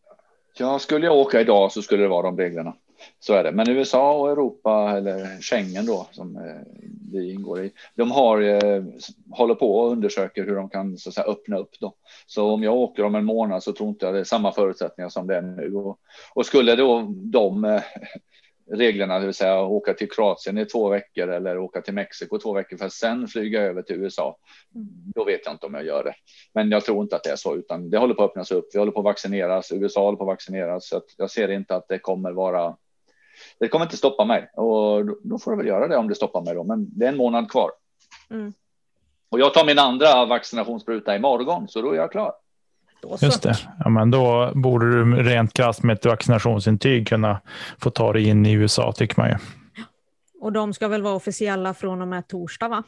Ja, skulle jag åka idag så skulle det vara de reglerna. Så är det. Men USA och Europa eller Schengen då som eh, vi ingår i. De har eh, håller på och undersöker hur de kan så säga, öppna upp då. Så om jag åker om en månad så tror inte jag det är samma förutsättningar som det är nu. Och, och skulle då de eh, reglerna, det vill säga åka till Kroatien i två veckor eller åka till Mexiko två veckor för att sen flyga över till USA. Då vet jag inte om jag gör det. Men jag tror inte att det är så, utan det håller på att öppnas upp. Vi håller på att vaccineras. USA håller på att vaccineras, så att jag ser inte att det kommer vara. Det kommer inte stoppa mig och då får det väl göra det om det stoppar mig då. Men det är en månad kvar. Mm. Och jag tar min andra vaccinationsspruta imorgon, så då är jag klar. Just det. Ja, men då borde du rent krasst med ett vaccinationsintyg kunna få ta dig in i USA, tycker man ju. Och de ska väl vara officiella från och med torsdag, va?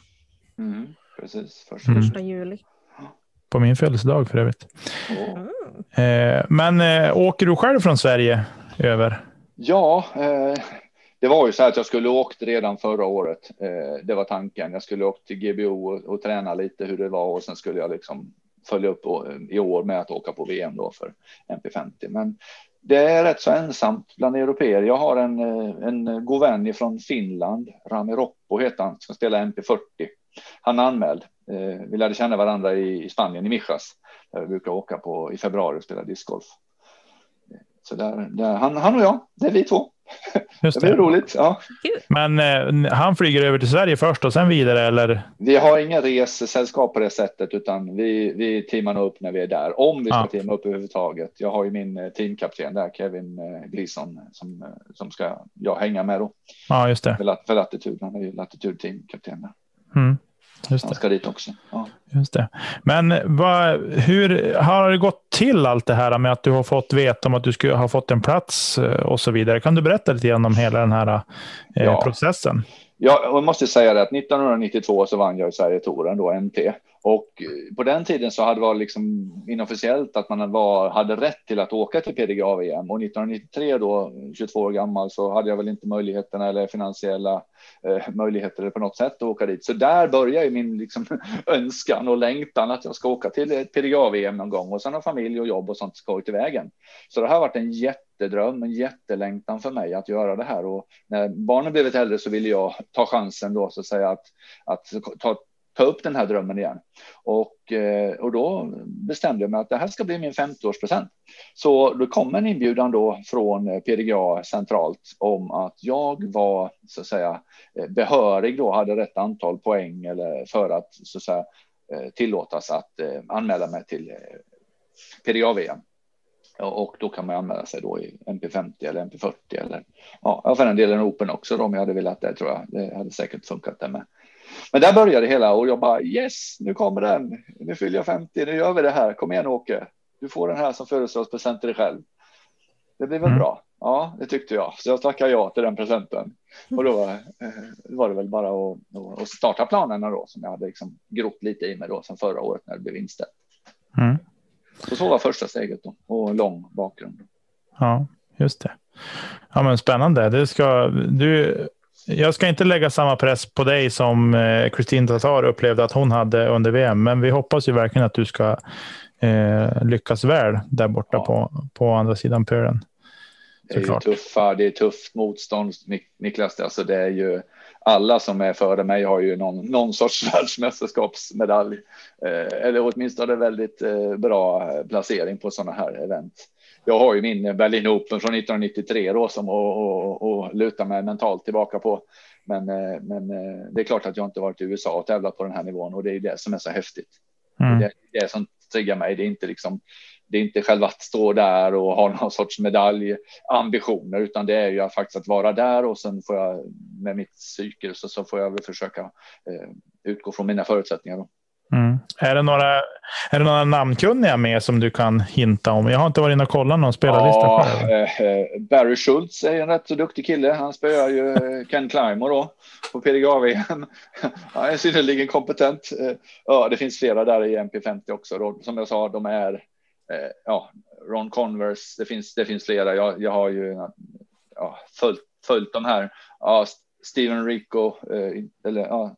Mm, precis. Första, mm. första juli. På min födelsedag för övrigt. Mm. Eh, men eh, åker du själv från Sverige över? Ja, eh, det var ju så här att jag skulle åkt redan förra året. Eh, det var tanken. Jag skulle åkt till GBO och, och träna lite hur det var och sen skulle jag liksom följa upp eh, i år med att åka på VM då för MP50. Men det är rätt så ensamt bland europeer. Jag har en, eh, en god vän från Finland, Rami Roppo heter han, som spelar MP40. Han är anmäld. Eh, vi lärde känna varandra i Spanien, i Mijas, där vi brukar åka på i februari och spela discgolf. Så där, där, han, han och jag, det är vi två. Just det. blir roligt. Ja. Men eh, han flyger över till Sverige först och sen vidare eller? Vi har inga ressällskap på det sättet utan vi, vi teamar upp när vi är där. Om vi ska ja. teama upp överhuvudtaget. Jag har ju min eh, teamkapten där, Kevin eh, Gleason, som, eh, som ska jag hänga med då. Ja, just det. För, för latitud. Han är ju latitud teamkapten där. Mm. Just det. Han ska dit också. Ja. Just det. Men vad, hur har det gått till allt det här med att du har fått veta om att du skulle ha fått en plats eh, och så vidare? Kan du berätta lite grann om hela den här eh, ja. processen? Ja, jag måste säga det att 1992 så vann jag Sverige-touren då, NT. Och eh, på den tiden så hade det varit liksom inofficiellt att man var, hade rätt till att åka till PDGA-VM. Och 1993 då, 22 år gammal, så hade jag väl inte möjligheterna eller finansiella eh, möjligheter på något sätt att åka dit. Så där börjar ju min liksom, önskan och längtan att jag ska åka till eh, ett PDGA-VM någon gång. Och sen har familj och jobb och sånt skojigt i vägen. Så det har varit en jättedröm, en jättelängtan för mig att göra det här. Och när barnen blivit äldre så ville jag ta chansen då så att säga att, att ta ta upp den här drömmen igen. Och, eh, och då bestämde jag mig att det här ska bli min 50-årspresent. Så då kom en inbjudan då från eh, PDGA centralt om att jag var så att säga eh, behörig då, hade rätt antal poäng eller för att så att säga tillåtas att anmäla mig till PDGA-VM. Och då kan man anmäla sig då i MP50 eller MP40 eller ja, för den delen Open också då, om jag hade velat det tror jag. Det hade säkert funkat det med. Men där började det hela och jag bara yes, nu kommer den. Nu fyller jag 50, nu gör vi det här. Kom igen Åke, du får den här som födelsedagspresent till dig själv. Det blir väl mm. bra? Ja, det tyckte jag. Så jag tackade ja till den presenten. Och då var, eh, var det väl bara att, att, starta planerna då som jag hade liksom grott lite i mig då sen förra året när det blev inställt. Mm. Så så var första steget då och lång bakgrund. Ja, just det. Ja, men spännande. Det ska du jag ska inte lägga samma press på dig som Kristin eh, Tatar upplevde att hon hade under VM, men vi hoppas ju verkligen att du ska eh, lyckas väl där borta ja. på, på andra sidan pölen. Det är, tuffa, det är tufft motstånd, Niklas. Alltså det är ju alla som är före mig har ju någon, någon sorts världsmästerskapsmedalj eh, eller åtminstone väldigt eh, bra placering på sådana här event jag har ju min Berlin Open från 1993 då som och, och, luta mig mentalt tillbaka på. Men, eh, men eh, det är klart att jag inte varit i USA och tävlat på den här nivån och det är det som är så häftigt. Mm. Det är det som triggar mig. Det är inte liksom det är inte själva att stå där och ha någon sorts medaljambitioner, utan det är ju faktiskt att vara där och sen får jag med mitt psyke så, så får jag väl försöka eh, utgå från mina förutsättningar. Då. Mm. Är, det några, är det några namnkunniga med som du kan hinta om? Jag har inte varit inne och kollat någon spelarlista. Ja, eh, Barry Schultz är en rätt så duktig kille. Han spöar ju eh, Ken Climer då på PDGA-VM. Han är synnerligen kompetent. Eh, ja, det finns flera där i MP50 också. Då. Som jag sa, de är eh, ja, Ron Converse. Det finns, det finns flera. Jag, jag har ju ja, följt, följt de här. Ja, Steven Rico, eller ja,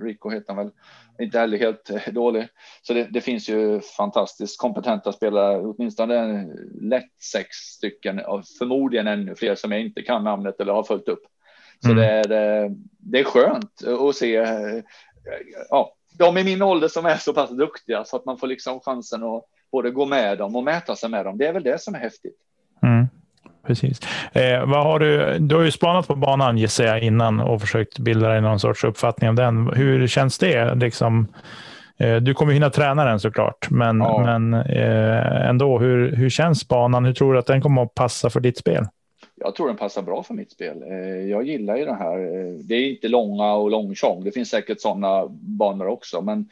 Rico heter han väl, inte heller helt dålig. Så det, det, finns ju fantastiskt kompetenta spelare, åtminstone lätt sex stycken, och förmodligen ännu fler som jag inte kan namnet eller har följt upp. Så mm. det, är, det är skönt att se ja, de i min ålder som är så pass duktiga så att man får liksom chansen att både gå med dem och mäta sig med dem. Det är väl det som är häftigt. Mm. Precis. Eh, vad har du, du har ju spanat på banan gissar jag innan och försökt bilda dig någon sorts uppfattning om den. Hur känns det? Liksom, eh, du kommer hinna träna den såklart, men, ja. men eh, ändå, hur, hur känns banan? Hur tror du att den kommer att passa för ditt spel? Jag tror den passar bra för mitt spel. Eh, jag gillar ju det här. Eh, det är inte långa och långtjong. Det finns säkert sådana banor också, men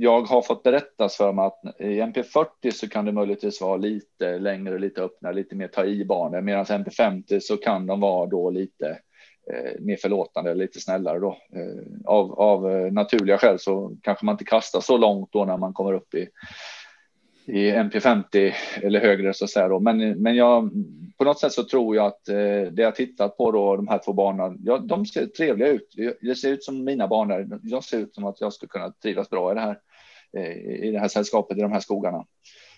jag har fått berättas för mig att i MP40 så kan det möjligtvis vara lite längre, lite öppnare, lite mer ta i banor, medan MP50 så kan de vara då lite eh, mer förlåtande, lite snällare då. Eh, av, av eh, naturliga skäl så kanske man inte kastar så långt då när man kommer upp i i MP50 eller högre så att säga då. Men, men jag, på något sätt så tror jag att eh, det jag tittat på då, de här två banorna, ja, de ser trevliga ut. Det ser ut som mina banor. Jag ser ut som att jag skulle kunna trivas bra i det här, eh, i det här sällskapet, i de här skogarna.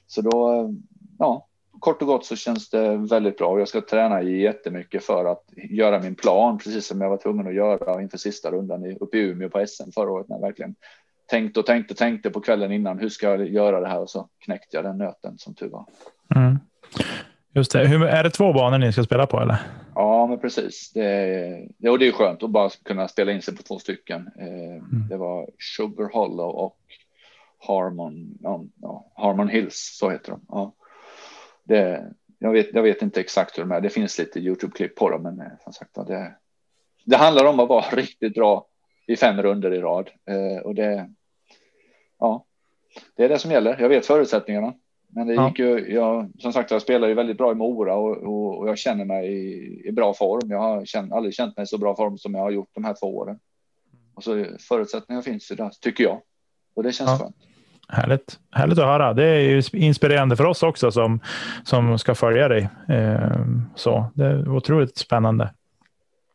Så då, ja, kort och gott så känns det väldigt bra och jag ska träna jättemycket för att göra min plan, precis som jag var tvungen att göra inför sista rundan uppe i Umeå på SM förra året när jag verkligen tänkte och tänkte och tänkte på kvällen innan. Hur ska jag göra det här? Och så knäckte jag den nöten som tur var. Mm. Just det. Hur, är det två banor ni ska spela på eller? Ja, men precis. Det, och det är skönt att bara kunna spela in sig på två stycken. Eh, mm. Det var Sugar Hollow och Harmon, ja, Harmon Hills, så heter de. Ja. Det, jag, vet, jag vet inte exakt hur de är. Det finns lite Youtube-klipp på dem, men eh, som sagt det, det handlar om att vara riktigt bra i fem runder i rad eh, och det, ja, det är det som gäller. Jag vet förutsättningarna. Men det gick ju, jag, som sagt, jag spelar ju väldigt bra i Mora och, och, och jag känner mig i, i, bra form. Jag har känt, aldrig känt mig i så bra form som jag har gjort de här två åren. Och så förutsättningarna finns ju där, tycker jag. Och det känns ja. skönt. Härligt. Härligt att höra. Det är ju inspirerande för oss också som, som ska följa dig. Eh, så det är otroligt spännande.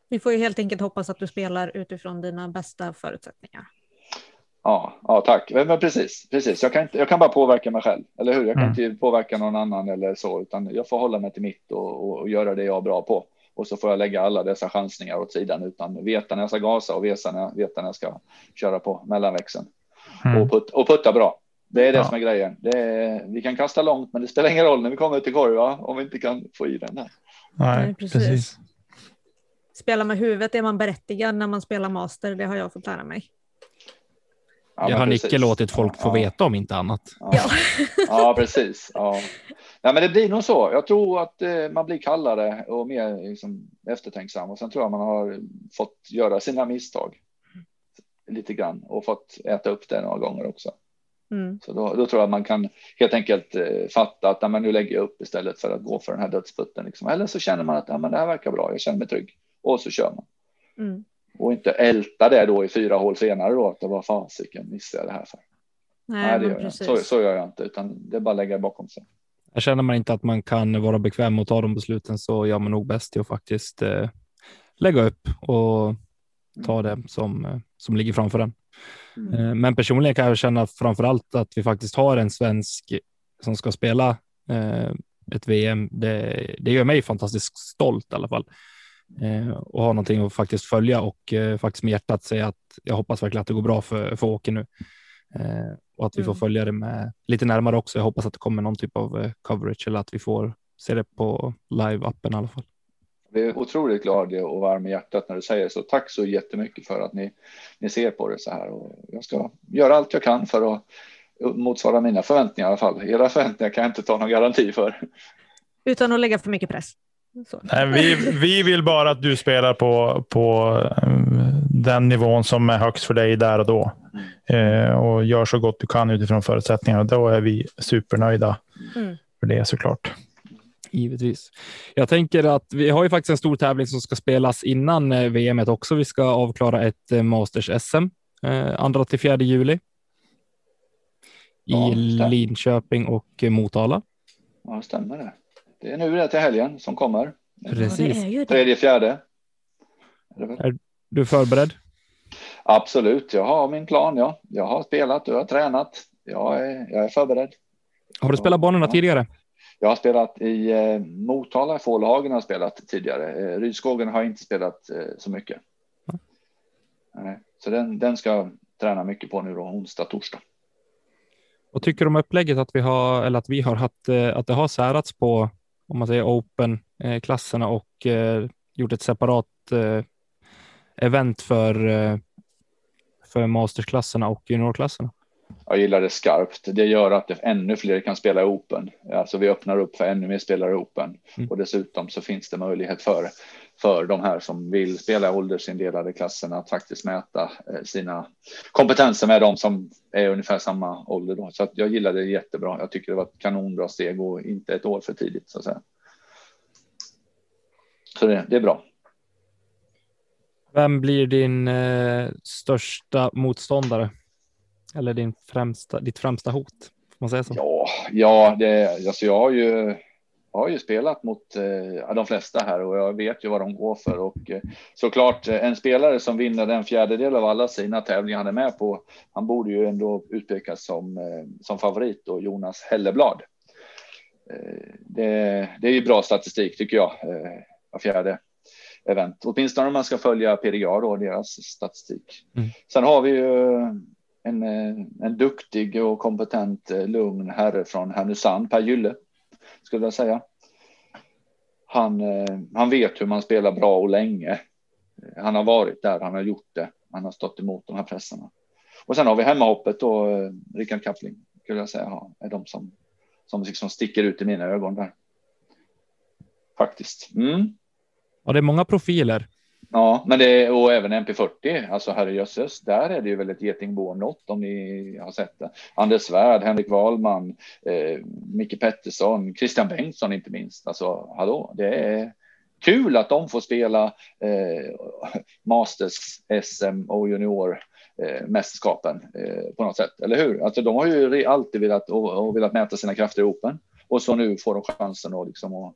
Vi får ju helt enkelt hoppas att du spelar utifrån dina bästa förutsättningar. Ja, ja tack. Men precis, precis. Jag kan, inte, jag kan bara påverka mig själv, eller hur? Jag kan mm. inte påverka någon annan eller så, utan jag får hålla mig till mitt och, och, och, göra det jag är bra på. Och så får jag lägga alla dessa chansningar åt sidan utan veta när jag ska gasa och veta när, veta när jag ska köra på mellanväxeln mm. och, put, och putta bra. Det är det ja. som är grejen. Det är, vi kan kasta långt, men det spelar ingen roll när vi kommer till korg, va? om vi inte kan få i den där. Nej, precis. precis. Spela med huvudet är man berättigad när man spelar master, det har jag fått lära mig. Ja, jag har Nicke låtit folk få veta om inte annat. Ja, ja precis. Ja. Nej, men det blir nog så. Jag tror att eh, man blir kallare och mer liksom, eftertänksam och sen tror jag man har fått göra sina misstag lite grann och fått äta upp det några gånger också. Mm. Så då, då, tror jag man kan helt enkelt eh, fatta att men nu lägger jag upp istället för att gå för den här dödsputten. Liksom. Eller så känner man att ja, men det här verkar bra, jag känner mig trygg och så kör man. Mm. Och inte älta det då i fyra hål senare då att det var fasiken missade jag det här för. Nej, Nej det gör jag. Så, så gör jag inte utan det är bara att lägga bakom sig. Jag känner man inte att man kan vara bekväm och ta de besluten så gör man nog bäst i att faktiskt eh, lägga upp och ta det som, eh, som ligger framför en. Mm. Eh, men personligen kan jag känna framför allt att vi faktiskt har en svensk som ska spela eh, ett VM. Det, det gör mig fantastiskt stolt i alla fall eh, och ha någonting att faktiskt följa och faktiskt med hjärtat säga att jag hoppas verkligen att det går bra för, för Åke nu och att vi får mm. följa det med lite närmare också. Jag hoppas att det kommer någon typ av coverage eller att vi får se det på live-appen i alla fall. Vi är otroligt glada och varm i hjärtat när du säger så. Tack så jättemycket för att ni, ni ser på det så här och jag ska göra allt jag kan för att motsvara mina förväntningar i alla fall. Era förväntningar kan jag inte ta någon garanti för. Utan att lägga för mycket press. Nej, vi, vi vill bara att du spelar på, på eh, den nivån som är högst för dig där och då. Eh, och gör så gott du kan utifrån förutsättningarna. Då är vi supernöjda mm. för det såklart. Givetvis. Jag tänker att vi har ju faktiskt en stor tävling som ska spelas innan eh, VM också. Vi ska avklara ett eh, Masters-SM andra till 4 juli i ja, Linköping och Motala. Ja, stämmer det. Det är nu det till helgen som kommer. Precis. Tredje, fjärde. Är, Du är förberedd? Absolut, jag har min plan. Ja. Jag har spelat och jag har tränat. Jag är, jag är förberedd. Har du spelat banorna ja. tidigare? Jag har spelat i eh, Motala, Fålhagen har spelat tidigare. Eh, Rydskogen har inte spelat eh, så mycket. Mm. Så den, den ska jag träna mycket på nu då, onsdag, torsdag. Och tycker du om upplägget att vi har eller att vi har haft eh, att det har särats på om man säger open eh, klasserna och eh, gjort ett separat event för för mastersklasserna och juniorklasserna? Jag gillar det skarpt. Det gör att ännu fler kan spela i Open. Alltså vi öppnar upp för ännu mer spelare i Open mm. och dessutom så finns det möjlighet för för de här som vill spela åldersindelade klasserna att faktiskt mäta eh, sina kompetenser med de som är ungefär samma ålder. Då. Så jag gillar det jättebra. Jag tycker det var ett kanonbra steg och inte ett år för tidigt så att säga. Så det, det är bra. Vem blir din eh, största motståndare? Eller din främsta, ditt främsta hot? Får man säga så? Ja, ja det, alltså jag har ju jag har ju spelat mot eh, de flesta här och jag vet ju vad de går för och eh, såklart eh, en spelare som vinner en fjärdedel av alla sina tävlingar han är med på. Han borde ju ändå utpekas som eh, som favorit och Jonas Helleblad. Eh, det, det är ju bra statistik tycker jag. Eh, av fjärde event, åtminstone om man ska följa PDA då deras statistik. Mm. Sen har vi ju en, eh, en duktig och kompetent eh, lugn herre från Härnösand, Per Gylle skulle jag säga. Han, eh, han vet hur man spelar bra och länge. Han har varit där, han har gjort det. Han har stått emot de här pressarna. Och sen har vi hemmahoppet då, Rickard Kappling, skulle jag säga, är de som, som liksom sticker ut i mina ögon där. Faktiskt. Mm. Ja, det är många profiler. Ja, men det och även MP40, alltså herrejösses, där är det ju väl ett getingbo om något om ni har sett det. Anders Svärd, Henrik Wahlman, eh, Micke Pettersson, Christian Bengtsson inte minst. Alltså hallå, det är kul att de får spela eh, Masters, SM och junior eh, mästerskapen eh, på något sätt, eller hur? Alltså de har ju alltid velat och, och velat mäta sina krafter i Open och så nu får de chansen att liksom och,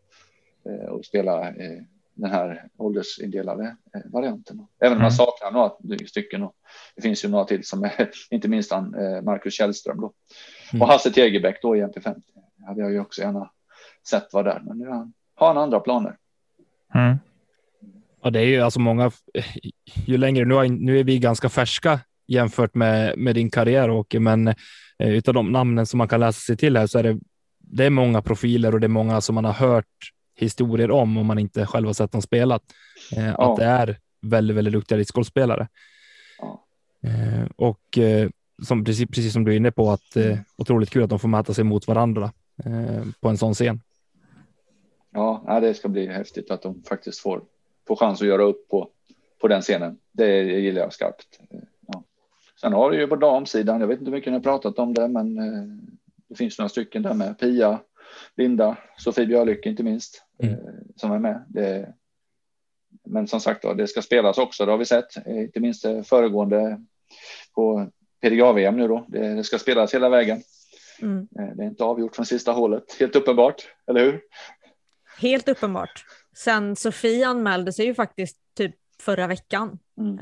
eh, och spela eh, den här åldersindelade eh, varianten. Även om man saknar några stycken. Och det finns ju några till som är, inte minst han, eh, Marcus Källström då. Mm. Och Hasse Tegerbäck då i MP50. Hade jag ju också gärna sett var där, men nu har han andra planer. Mm. Ja, det är ju alltså många. Ju längre nu, nu är vi ganska färska jämfört med med din karriär Åke, men eh, utav de namnen som man kan läsa sig till här så är det. Det är många profiler och det är många som man har hört historier om om man inte själv har sett dem spelat. Eh, ja. Att det är väldigt, väldigt duktiga discgolfspelare. Ja. Eh, och eh, som, precis, precis som du är inne på att eh, otroligt kul att de får mäta sig mot varandra eh, på en sån scen. Ja, det ska bli häftigt att de faktiskt får, får chans att göra upp på, på den scenen. Det gillar jag skarpt. Ja. Sen har du ju på damsidan, jag vet inte hur mycket ni har pratat om det, men eh, det finns några stycken där med Pia, Linda, Sofie Björlycke inte minst, mm. Eh, som är med. Det, men som sagt, då, det ska spelas också, det har vi sett, eh, inte minst föregående på PDGA-VM nu då. Det, det, ska spelas hela vägen. Mm. Eh, det är inte avgjort från sista hålet, helt uppenbart, eller hur? Helt uppenbart. Sen Sofie anmälde sig ju faktiskt typ förra veckan. Mm.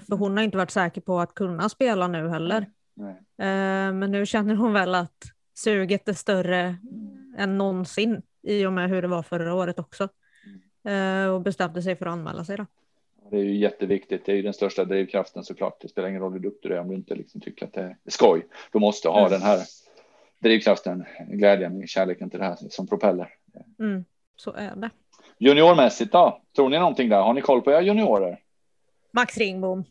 för hon har inte varit säker på att kunna spela nu heller. Nej. men nu känner hon väl att suget är större än någonsin i och med hur det var förra året också. Eh, och bestämde sig för att anmäla sig. Då. Det är ju jätteviktigt. Det är ju den största drivkraften såklart. Det spelar ingen roll hur duktig du är om du inte liksom tycker att det är skoj. Du måste ha mm. den här drivkraften, glädjen, kärleken till det här som propeller. Mm, så är det. Juniormässigt då? Tror ni någonting där? Har ni koll på era juniorer? Max Ringbom.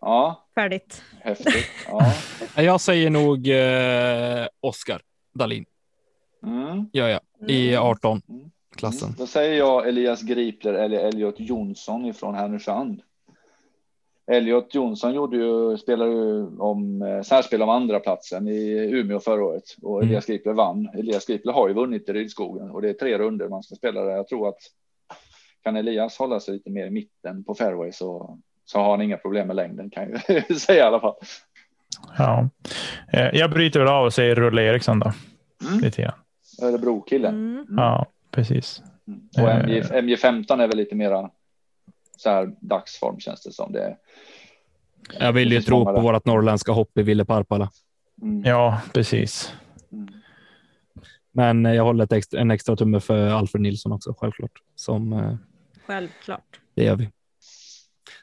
Ja. Färdigt. Häftigt. Ja. Jag säger nog eh, Oskar Dalin. Mm. Ja, ja, i 18 mm. klassen. Mm. Då säger jag Elias Gripler eller Elliot Jonsson ifrån Härnösand. Elliot Jonsson gjorde ju, spelade ju om eh, särspel om andra platsen i Umeå förra året och mm. Elias Gripler vann. Elias Gripler har ju vunnit i Rydskogen och det är tre runder man ska spela där. Jag tror att kan Elias hålla sig lite mer i mitten på fairway så, så har han inga problem med längden kan jag säga i alla fall. Ja, eh, jag bryter väl av och säger Rulle Eriksson då. Mm. Lite grann. Örebro-killen. Mm. Ja, precis. Mm. Och MJ, MJ15 är väl lite mera så här dagsform känns det som. Det, jag vill ju tro på vårt norrländska hopp i Ville Parpala. Mm. Ja, precis. Mm. Men jag håller ett extra, en extra tumme för Alfred Nilsson också, självklart. Som, eh, självklart. Det gör vi.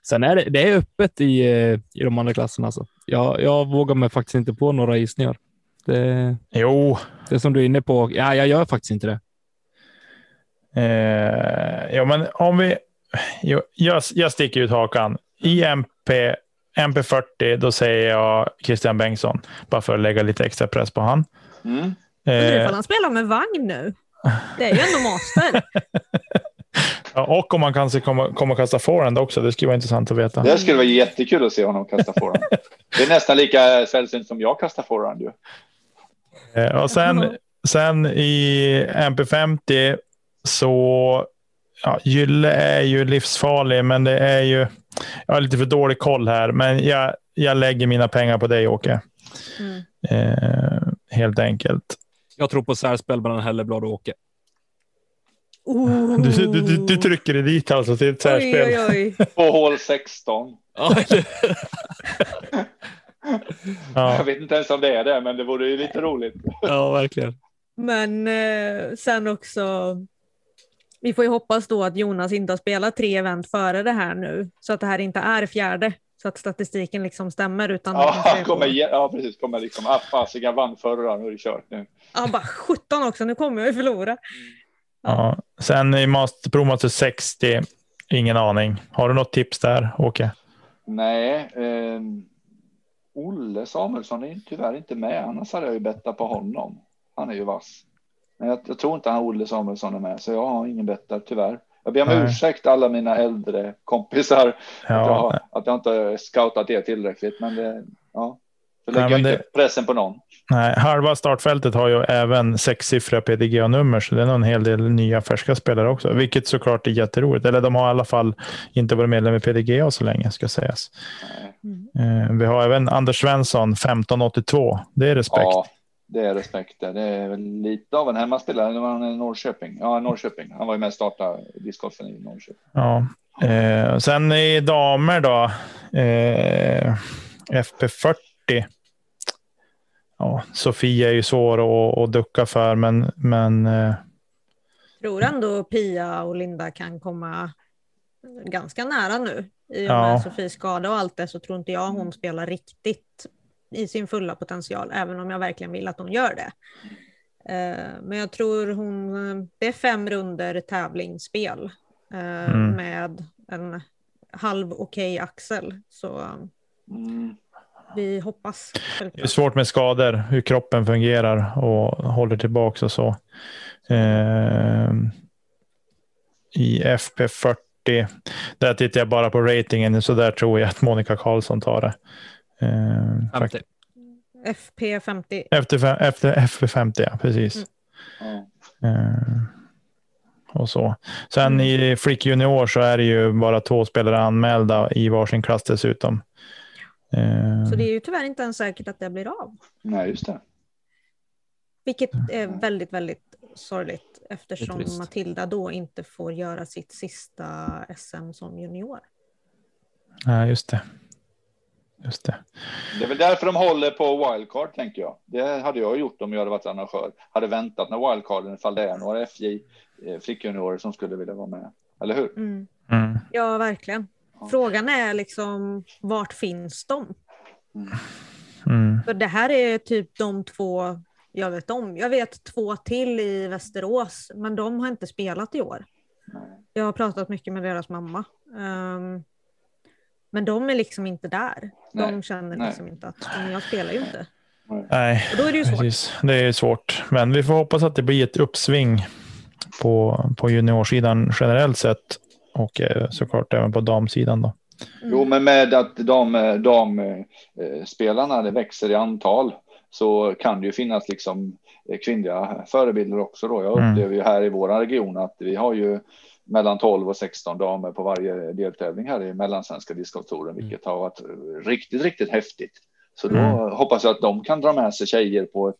Sen är det, det är öppet i, eh, i de andra klasserna. Alltså. Jag, jag vågar mig faktiskt inte på några gissningar. Det, jo. Det som du är inne på. Ja, jag gör faktiskt inte det. Eh, ja, men om vi. Jo, jag, jag sticker ut hakan. I MP, MP40, då säger jag Christian Bengtsson. Bara för att lägga lite extra press på han. Mm. Eh, Undrar ifall han spelar med vagn nu. Det är ju ändå master. Ja, och om man kanske kommer, kommer kasta forehand också. Det skulle vara intressant att veta. Det skulle vara jättekul att se honom kasta forehand. det är nästan lika sällsynt som jag kastar forehand. Ju. Eh, och sen, sen i MP50 så ja, Gylle är ju livsfarlig, men det är ju. Jag har lite för dålig koll här, men jag, jag lägger mina pengar på dig Åke. Mm. Eh, helt enkelt. Jag tror på särspel mellan Helleblad och Åke. Oh. Du, du, du, du, trycker dig dit alltså till ett särspel. Oj, oj, oj. På hål 16. ja. Jag vet inte ens om det är det, men det vore ju lite roligt. ja, verkligen. Men eh, sen också. Vi får ju hoppas då att Jonas inte har spelat tre event före det här nu, så att det här inte är fjärde, så att statistiken liksom stämmer. Utan ja, kommer, ja, precis. Kommer liksom, ah, fasiken vann förra, nu är det kört nu. Ja, bara 17 också, nu kommer jag ju förlora. Ja. Sen i master, Promaster 60, ingen aning. Har du något tips där, Åke? Nej, eh, Olle Samuelsson är tyvärr inte med. Annars hade jag ju bettat på honom. Han är ju vass. Men jag, jag tror inte han Olle Samuelsson är med, så jag har ingen bettar tyvärr. Jag ber om Nej. ursäkt alla mina äldre kompisar ja. att, jag, att jag inte scoutat det tillräckligt. Men det, ja, så lägger Nej, jag inte pressen på någon. Nej, halva startfältet har ju även sexsiffriga PDGA-nummer, så det är nog en hel del nya färska spelare också, vilket såklart är jätteroligt. Eller de har i alla fall inte varit medlem i PDGA så länge, ska sägas. Mm. Vi har även Anders Svensson, 1582. Det är respekt. Ja, det är respekt. Det är väl lite av en hemmaspelare. Det var han i Norrköping. Ja, Norrköping. Han var ju med och startade discgolfen i Norrköping. Ja. Eh, sen i damer då. Eh, FP40 ja, Sofia är ju svår att, att ducka för, men, men eh... tror ändå Pia och Linda kan komma ganska nära nu. I och med ja. Sofies skada och allt det så tror inte jag hon spelar riktigt i sin fulla potential, även om jag verkligen vill att hon gör det. Eh, men jag tror hon, det är fem runder tävlingsspel eh, mm. med en halv okej okay axel. Så mm vi hoppas. Det är svårt med skador, hur kroppen fungerar och håller tillbaka och så. Eh, I FP40, där tittar jag bara på ratingen, så där tror jag att Monica Karlsson tar det. Eh, FP50. Efter, efter FP50, ja precis. Mm. Eh, och så. Sen mm. i Flick Junior så är det ju bara två spelare anmälda i varsin klass dessutom. Så det är ju tyvärr inte ens säkert att det blir av. Nej, just det. Vilket är väldigt, väldigt sorgligt eftersom Matilda då inte får göra sitt sista SM som junior. Ja, just det. Just det. Det är väl därför de håller på wildcard, tänker jag. Det hade jag gjort om jag hade varit arrangör. Hade väntat när wildcarden, ifall det är några FJ eh, flickjuniorer som skulle vilja vara med. Eller hur? Mm. Mm. Ja, verkligen. Frågan är liksom, vart finns de? Mm. För det här är typ de två jag vet om. Jag vet två till i Västerås, men de har inte spelat i år. Jag har pratat mycket med deras mamma. Um, men de är liksom inte där. De Nej. känner liksom Nej. inte att jag spelar ju inte. Nej, och då är det ju svårt. Precis. Det är svårt, men vi får hoppas att det blir ett uppsving på, på juniorsidan generellt sett och eh, såklart även på damsidan. Då. Mm. Jo, men med att damspelarna de, eh, det växer i antal så kan det ju finnas liksom eh, kvinnliga förebilder också. Då. Jag mm. upplever ju här i vår region att vi har ju mellan 12 och 16 damer på varje deltävling här i Mellansvenska discgolftouren, mm. vilket har varit riktigt, riktigt häftigt. Så då mm. hoppas jag att de kan dra med sig tjejer på ett,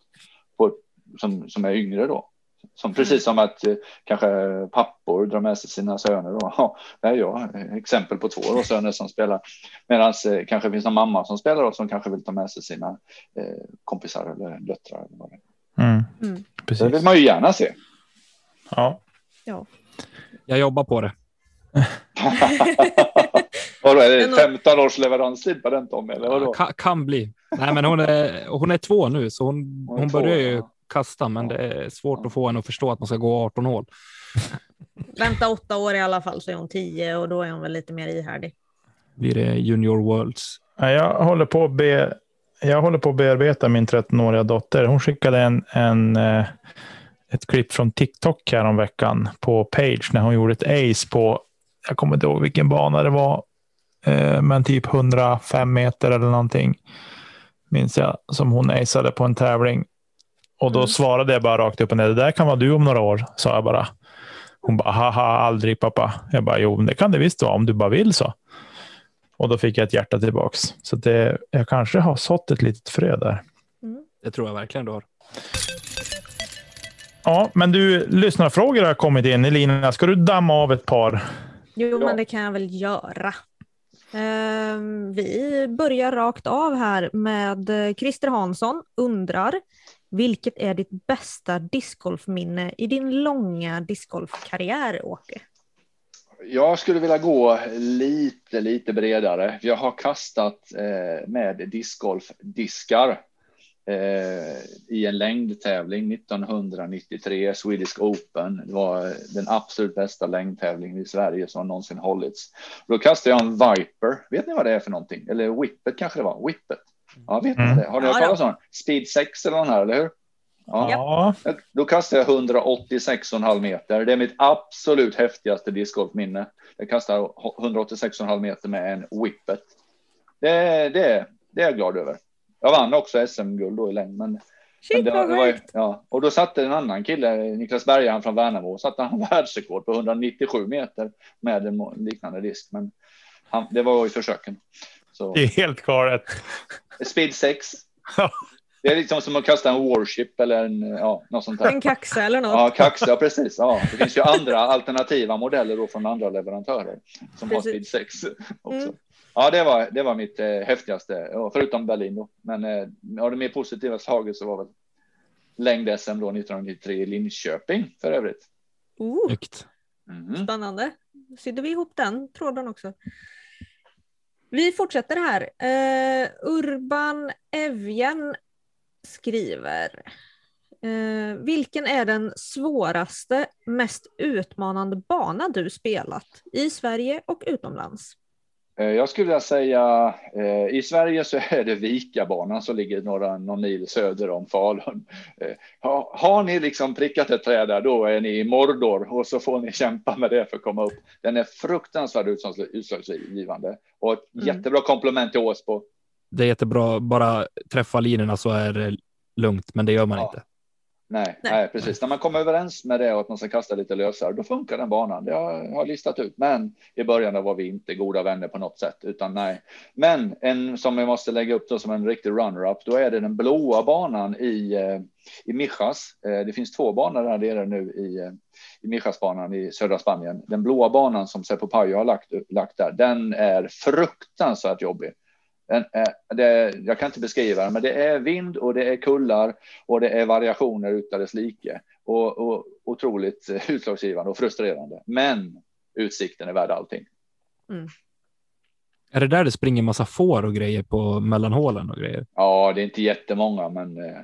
på ett, som, som är yngre då Som precis som att eh, kanske pappor drar med sig sina söner. Och, ja, det är jag exempel på två då, söner som spelar. Medan eh, kanske finns någon mamma som spelar och som kanske vill ta med sig sina eh, kompisar eller döttrar. Eller vad det. Mm. Mm. Det vill man ju gärna se. Ja. ja. Jag jobbar på det. vadå, är det 15 års leveranstid på den Tommy? Eller vadå? Kan, kan bli. Nej, men hon är, hon är två nu, så hon, hon, hon börjar ju ja. Kasta, men ja. det är svårt att få henne att förstå att man ska gå 18 hål. Vänta åtta år i alla fall så är hon tio och då är hon väl lite mer ihärdig. Blir det Junior Worlds? Jag håller på att be, jag håller på att bearbeta min 13-åriga dotter. Hon skickade en, en eh, ett klipp från TikTok här om veckan på Page när hon gjorde ett ace på, jag kommer inte ihåg vilken bana det var, eh, men typ 105 meter eller någonting minns jag som hon aceade på en tävling. Och då mm. svarade jag bara rakt upp och ner. Det där kan vara du om några år, sa jag bara. Hon bara, haha, aldrig pappa. Jag bara, jo, det kan det visst vara om du bara vill så. Och då fick jag ett hjärta tillbaks. Så det, jag kanske har sått ett litet frö där. Mm. Det tror jag verkligen du har. Ja, men du, lyssnarfrågor har kommit in. Elina, ska du damma av ett par? Jo, men det kan jag väl göra. Uh, vi börjar rakt av här med Christer Hansson undrar vilket är ditt bästa discgolfminne i din långa discgolfkarriär, Åke? Jag skulle vilja gå lite, lite bredare. Jag har kastat eh, med discgolfdiskar Eh, i en längdtävling 1993, Swedish Open. Det var den absolut bästa längdtävlingen i Sverige som någonsin hållits. Då kastade jag en Viper. Vet ni vad det är för någonting? Eller Whippet kanske det var? Whippet. Ja, vet mm. det? Har ni hört talas om Speed 6 eller här, eller hur? Ja. ja. Då kastade jag 186,5 meter. Det är mitt absolut häftigaste discgolfminne. Jag kastade 186,5 meter med en Whippet. Det, det, det är jag glad över. Jag vann också SM-guld då i längd. Men, Shit, men det, det var, ja, och då satte en annan kille, Niklas Berghan från Värnamo, satte han världsrekord på 197 meter med en liknande disk. Men han, det var i försöken. Så. Det är helt galet. Speed 6. Det är liksom som att kasta en warship eller en, ja, något sånt där. En kaxa eller något. Ja, kaxa, precis. Ja, det finns ju andra alternativa modeller då från andra leverantörer som precis. har Speed 6 också. Mm. Ja, det var, det var mitt eh, häftigaste, förutom Berlin då. Men eh, av det mer positiva slaget så var väl längd-SM då 1993 i Linköping för övrigt. Oh, mm. Spännande. Sitter vi ihop den tråden också? Vi fortsätter här. Uh, Urban Evjen skriver. Uh, vilken är den svåraste, mest utmanande bana du spelat i Sverige och utomlands? Eh, jag skulle vilja säga eh, i Sverige så är det Vikabanan som ligger några någon mil söder om Falun. Eh, har, har ni liksom prickat ett träd där, då är ni i Mordor och så får ni kämpa med det för att komma upp. Den är fruktansvärt utslagsgivande och ett mm. jättebra komplement till Åsbo. Det är jättebra, bara träffa linorna så är det lugnt, men det gör man ja. inte. Nej, nej, nej, precis. När man kommer överens med det och att man ska kasta lite lösare, då funkar den banan. Det har jag listat ut. Men i början var vi inte goda vänner på något sätt, utan nej. Men en som vi måste lägga upp då som en riktig runner-up, då är det den blåa banan i, eh, i Mijas. Eh, det finns två banor där nere nu i, eh, i Mijasbanan i södra Spanien. Den blåa banan som Seppo Pajo har lagt, lagt där, den är fruktansvärt jobbig. Det, jag kan inte beskriva det, men det är vind och det är kullar och det är variationer utan dess like och, och otroligt utslagsgivande och frustrerande. Men utsikten är värd allting. Mm. Är det där det springer massa får och grejer på mellanhålen och grejer? Ja, det är inte jättemånga, men eh,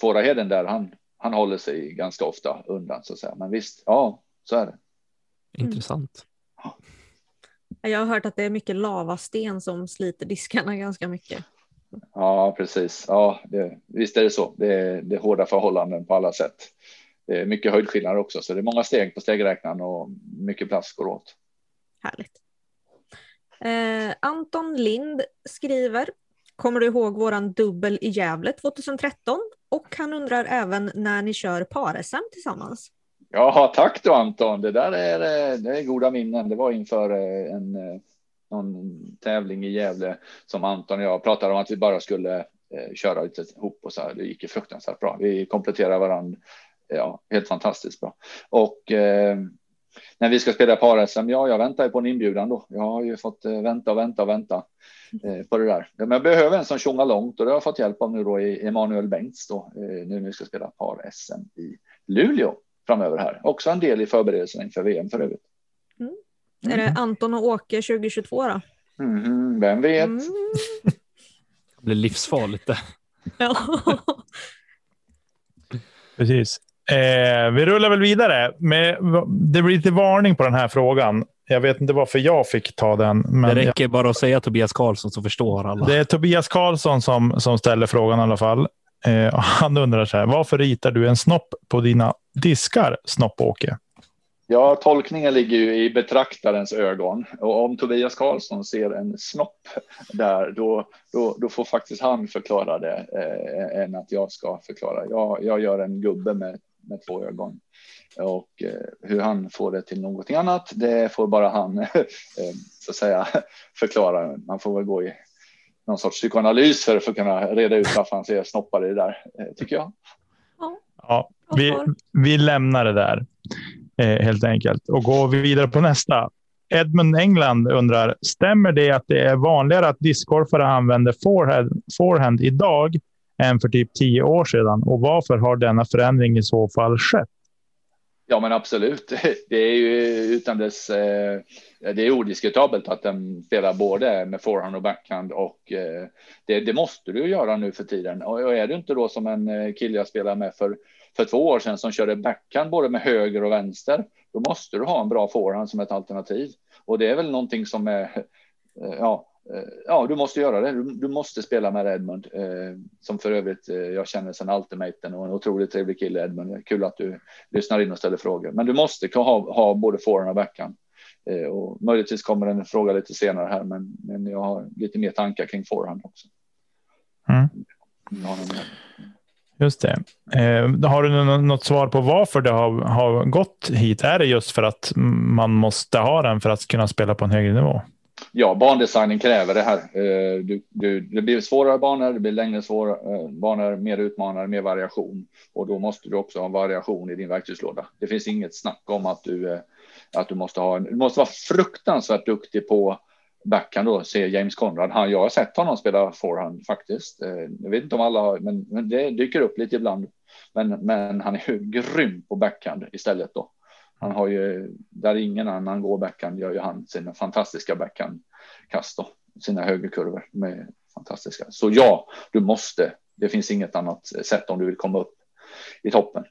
Fåraheden där, han, han håller sig ganska ofta undan så att säga. Men visst, ja, så är det. Intressant. Mm. Jag har hört att det är mycket lavasten som sliter diskarna ganska mycket. Ja, precis. Ja, det, visst är det så. Det är, det är hårda förhållanden på alla sätt. Det är mycket höjdskillnader också, så det är många steg på stegräknaren och mycket plats går åt. Härligt. Eh, Anton Lind skriver, kommer du ihåg våran dubbel i Gävle 2013? Och han undrar även när ni kör par-SM tillsammans. Ja, tack då Anton. Det där är, eh, det är goda minnen. Det var inför eh, en eh, någon tävling i Gävle som Anton och jag pratade om att vi bara skulle köra lite ihop och så här. Det gick ju fruktansvärt bra. Vi kompletterar varandra ja, helt fantastiskt bra. Och eh, när vi ska spela par-SM, ja, jag väntar på en inbjudan då. Jag har ju fått vänta och vänta och vänta eh, på det där. Men jag behöver en som tjongar långt och det har jag fått hjälp av nu då i Emanuel Bengts då, eh, nu när vi ska spela par-SM i Luleå framöver här. Också en del i förberedelserna inför VM för övrigt. Mm. Är det Anton och Åke 2022 då? Mm, vem vet? Mm. Det blir livsfarligt det. Ja. Precis. Eh, vi rullar väl vidare. Med, det blir lite varning på den här frågan. Jag vet inte varför jag fick ta den. Men det räcker jag... bara att säga Tobias Karlsson så förstår alla. Det är Tobias Karlsson som, som ställer frågan i alla fall. Eh, han undrar så här, varför ritar du en snopp på dina diskar, Snopp-Åke? Ja, tolkningen ligger ju i betraktarens ögon och om Tobias Karlsson ser en snopp där, då, då, då får faktiskt han förklara det eh, än att jag ska förklara. Jag, jag gör en gubbe med, med två ögon och eh, hur han får det till någonting annat, det får bara han eh, så att säga förklara. Man får väl gå i någon sorts psykoanalys för att kunna reda ut varför han ser snoppar i det där, eh, tycker jag. Ja, vi, vi lämnar det där eh, helt enkelt och går vidare på nästa. Edmund England undrar, stämmer det att det är vanligare att discgolfare använder forehand, forehand idag än för typ tio år sedan? Och varför har denna förändring i så fall skett? Ja, men absolut. Det är ju utan dess. Eh, det är odiskutabelt att den spelar både med forehand och backhand och eh, det, det, måste du göra nu för tiden. Och är du inte då som en eh, kille jag spelade med för för två år sedan som körde backhand både med höger och vänster, då måste du ha en bra forehand som ett alternativ. Och det är väl någonting som är, eh, ja, ja, du måste göra det. Du, du måste spela med Edmund, eh, som för övrigt eh, jag känner sedan Ultimaten och en otroligt trevlig kille Edmund. Kul att du lyssnar in och ställer frågor, men du måste ha, ha både forehand och backhand. Eh, och möjligtvis kommer en fråga lite senare här, men, men jag har lite mer tankar kring forehand också. Mm. Just det. Eh, har du något svar på varför det har, har gått hit? Är det just för att man måste ha den för att kunna spela på en högre nivå? Ja, bandesignen kräver det här. Eh, du, du, det blir svårare banor, det blir längre svåra eh, banor, mer utmanare, mer variation och då måste du också ha variation i din verktygslåda. Det finns inget snack om att du eh, att du måste ha en. Du måste vara fruktansvärt duktig på backhand då, ser James Conrad. Han, jag har sett honom spela forehand faktiskt. Jag vet inte om alla har, men, men det dyker upp lite ibland. Men, men han är ju grym på backhand istället då. Han har ju, där ingen annan går backhand gör ju han sina fantastiska backhandkast då. Sina högerkurvor med fantastiska. Så ja, du måste. Det finns inget annat sätt om du vill komma upp i toppen.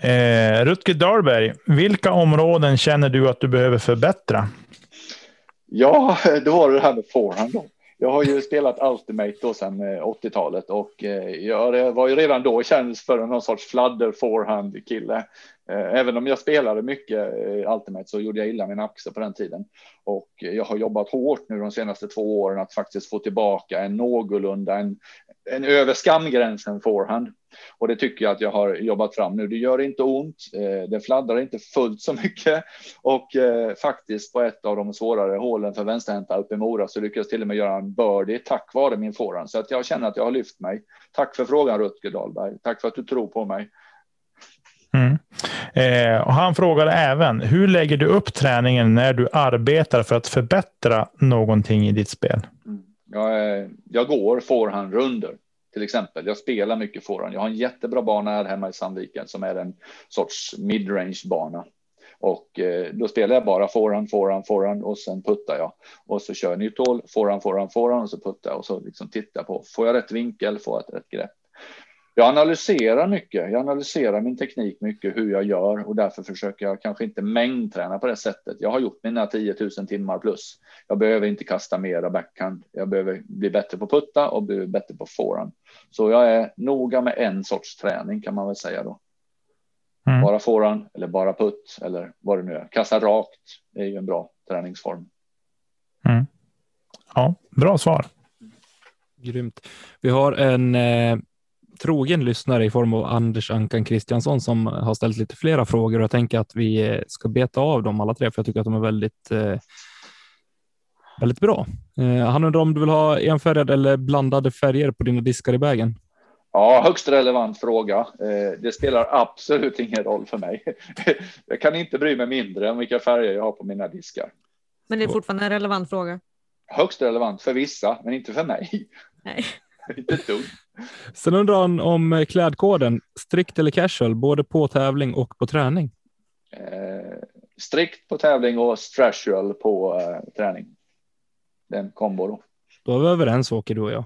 Eh, Rutger Dahlberg, vilka områden känner du att du behöver förbättra? Ja, då var det det här med forehand då. Jag har ju spelat Ultimate då sedan eh, 80-talet och eh, jag var ju redan då känd för någon sorts fladder forehand kille. Eh, även om jag spelade mycket Ultimate så gjorde jag illa min axel på den tiden och jag har jobbat hårt nu de senaste två åren att faktiskt få tillbaka en någorlunda en, en över skamgränsen forehand. Och det tycker jag att jag har jobbat fram nu. Det gör inte ont. Eh, det fladdrar inte fullt så mycket och eh, faktiskt på ett av de svårare hålen för vänsterhänta uppe i Mora så lyckades jag till och med göra en birdie tack vare min forehand. Så att jag känner att jag har lyft mig. Tack för frågan Rutger Dahlberg. Tack för att du tror på mig. Mm. Eh, och han frågade även, hur lägger du upp träningen när du arbetar för att förbättra någonting i ditt spel? Mm. Jag, jag går forehand-runder till exempel. Jag spelar mycket forehand. Jag har en jättebra bana här hemma i Sandviken som är en sorts midrange bana. Och eh, då spelar jag bara forehand, forehand, forehand och sen puttar jag. Och så kör jag nytt hål, forehand, forehand, forehand och så puttar jag och så liksom tittar på. Får jag rätt vinkel? Får jag ett rätt grepp? Jag analyserar mycket. Jag analyserar min teknik mycket, hur jag gör och därför försöker jag kanske inte mängdträna på det sättet. Jag har gjort mina 10 000 timmar plus. Jag behöver inte kasta mera backhand. Jag behöver bli bättre på putta och bli bättre på forehand. Så jag är noga med en sorts träning kan man väl säga då. Mm. Bara forehand eller bara putt eller vad det nu är. Kasta rakt är ju en bra träningsform. Mm. Ja, bra svar. Grymt. Vi har en eh, trogen lyssnare i form av Anders Ankan Kristiansson som har ställt lite flera frågor och jag tänker att vi eh, ska beta av dem alla tre för jag tycker att de är väldigt eh, väldigt bra. Eh, han undrar om du vill ha enfärgade eller blandade färger på dina diskar i vägen? Ja, högst relevant fråga. Det spelar absolut ingen roll för mig. Jag kan inte bry mig mindre om vilka färger jag har på mina diskar. Men det är fortfarande en relevant fråga. Högst relevant för vissa, men inte för mig. Nej. inte ett dugg. Sen undrar han om klädkoden, strikt eller casual, både på tävling och på träning? Eh, strikt på tävling och strasual på eh, träning. Den kombo då. Då är vi överens Åke, du och jag.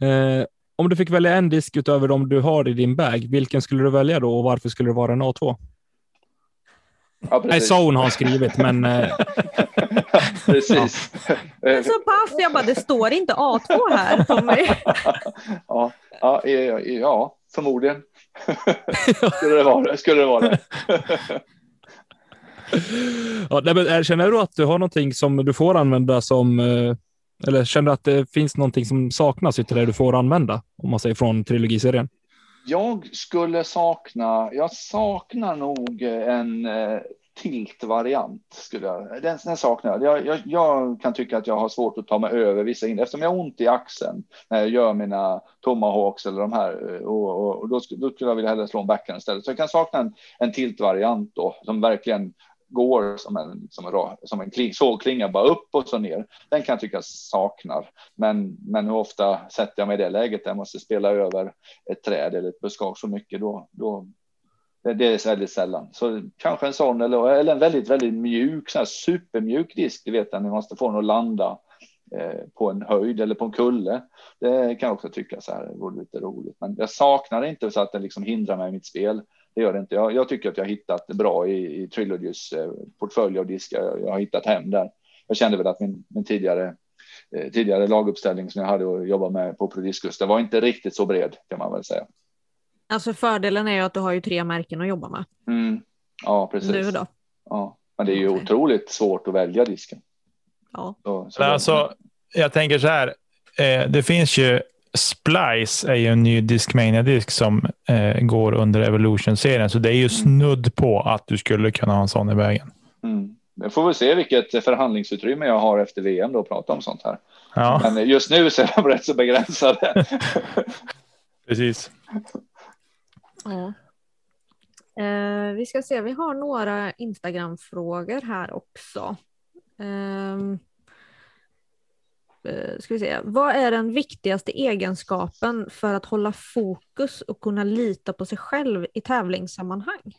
Eh, om du fick välja en disk utöver de du har i din bag, vilken skulle du välja då och varför skulle det vara en A2? Ja, Nej, Zone har skrivit, men... Eh, precis. Ja. Så pass, jag bara, det står inte A2 här, Tommy. ja, ja, ja, förmodligen. skulle det vara det. Skulle det, vara det. ja, känner du att du har någonting som du får använda som eh, eller känner du att det finns någonting som saknas i det du får använda, om man säger från trilogiserien? Jag skulle sakna, jag saknar nog en eh, tilt-variant. Skulle jag, den, den saknar jag. Jag, jag. kan tycka att jag har svårt att ta mig över vissa in eftersom jag har ont i axeln när jag gör mina tomahawks eller de här eh, och, och, och då, då, skulle jag vilja hellre slå en backhand istället. Så jag kan sakna en, en tilt-variant då som verkligen går som en, som en, som en kling, sågklinga bara upp och så ner. Den kan jag tycka saknar. Men, men hur ofta sätter jag mig i det läget där jag måste spela över ett träd eller ett buskage så mycket då, då det, är väldigt sällan. Så kanske en sån eller, eller en väldigt, väldigt mjuk, sån här supermjuk disk. Du vet när ni måste få den att landa eh, på en höjd eller på en kulle. Det kan jag också tycka så här vore lite roligt, men jag saknar det inte så att det liksom hindrar mig i mitt spel det gör det inte. Jag, jag tycker att jag har hittat bra i, i Trilogys eh, portfölj av diskar. Jag, jag, har hittat hem där. Jag kände väl att min, min tidigare eh, tidigare laguppställning som jag hade att jobba med på Prodiscus, det var inte riktigt så bred kan man väl säga. Alltså fördelen är ju att du har ju tre märken att jobba med. Mm. Ja, precis. Nu då? Ja, men det är ju okay. otroligt svårt att välja disken. Ja. Så, så alltså, jag tänker så här. Eh, det finns ju Splice är ju en ny Discmania-disk som eh, går under Evolution-serien, så det är ju mm. snudd på att du skulle kunna ha en sån i vägen. Mm. Jag får väl se vilket förhandlingsutrymme jag har efter VM då att prata om sånt här. Ja. Men just nu så är de rätt så begränsade. Precis. Ja. Eh, vi ska se, vi har några Instagram-frågor här också. Ehm, eh, ska vi se, vad är den viktigaste egenskapen för att hålla fokus och kunna lita på sig själv i tävlingssammanhang?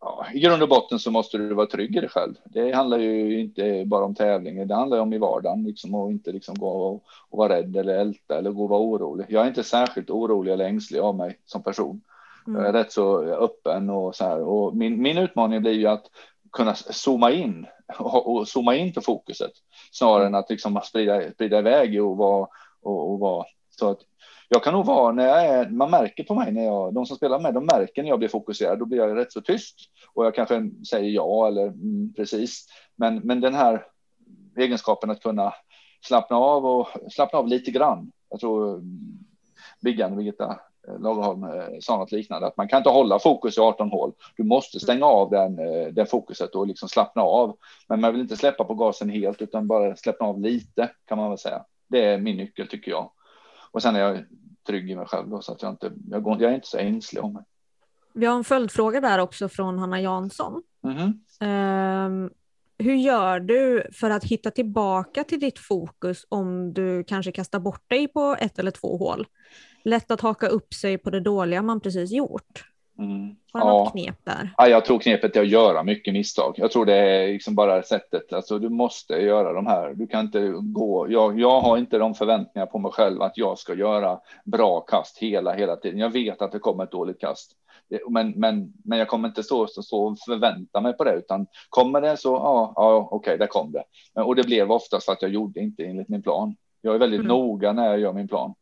Ja, I grund och botten så måste du vara trygg i dig själv. Det handlar ju inte bara om tävlingar, det handlar om i vardagen liksom, och inte liksom gå och, och vara rädd eller älta eller gå och vara orolig. Jag är inte särskilt orolig eller ängslig av mig som person. Mm. Jag är rätt så öppen och så här. Och min, min utmaning blir ju att kunna zooma in och, zooma in på fokuset snarare än att liksom sprida, sprida iväg och vara och, och vara så att jag kan nog vara när jag är, man märker på mig när jag, de som spelar med, de märker när jag blir fokuserad, då blir jag rätt så tyst och jag kanske säger ja eller mm, precis. Men, men den här egenskapen att kunna slappna av och slappna av lite grann. Jag tror mm, Biggan, Birgitta eh, Lagerholm eh, sa något liknande, att man kan inte hålla fokus i 18 hål. Du måste stänga av den, eh, den fokuset och liksom slappna av. Men man vill inte släppa på gasen helt, utan bara släppa av lite kan man väl säga. Det är min nyckel tycker jag. Och sen är jag trygg i mig själv då, så att jag inte, jag, går, jag är inte så ängslig om mig. Vi har en följdfråga där också från Hanna Jansson. Mm -hmm. um, hur gör du för att hitta tillbaka till ditt fokus om du kanske kastar bort dig på ett eller två hål? lätt att haka upp sig på det dåliga man precis gjort. Mm. Har du ja. något knep där? Ja, jag tror knepet är att göra mycket misstag. Jag tror det är liksom bara sättet. Alltså, du måste göra de här. Du kan inte gå. Jag, jag har inte de förväntningar på mig själv att jag ska göra bra kast hela, hela tiden. Jag vet att det kommer ett dåligt kast. Men, men, men jag kommer inte stå, stå, stå och förvänta mig på det, utan kommer det så, ja, ja okej, okay, där kom det. Och det blev oftast att jag gjorde inte enligt min plan. Jag är väldigt mm. noga när jag gör min plan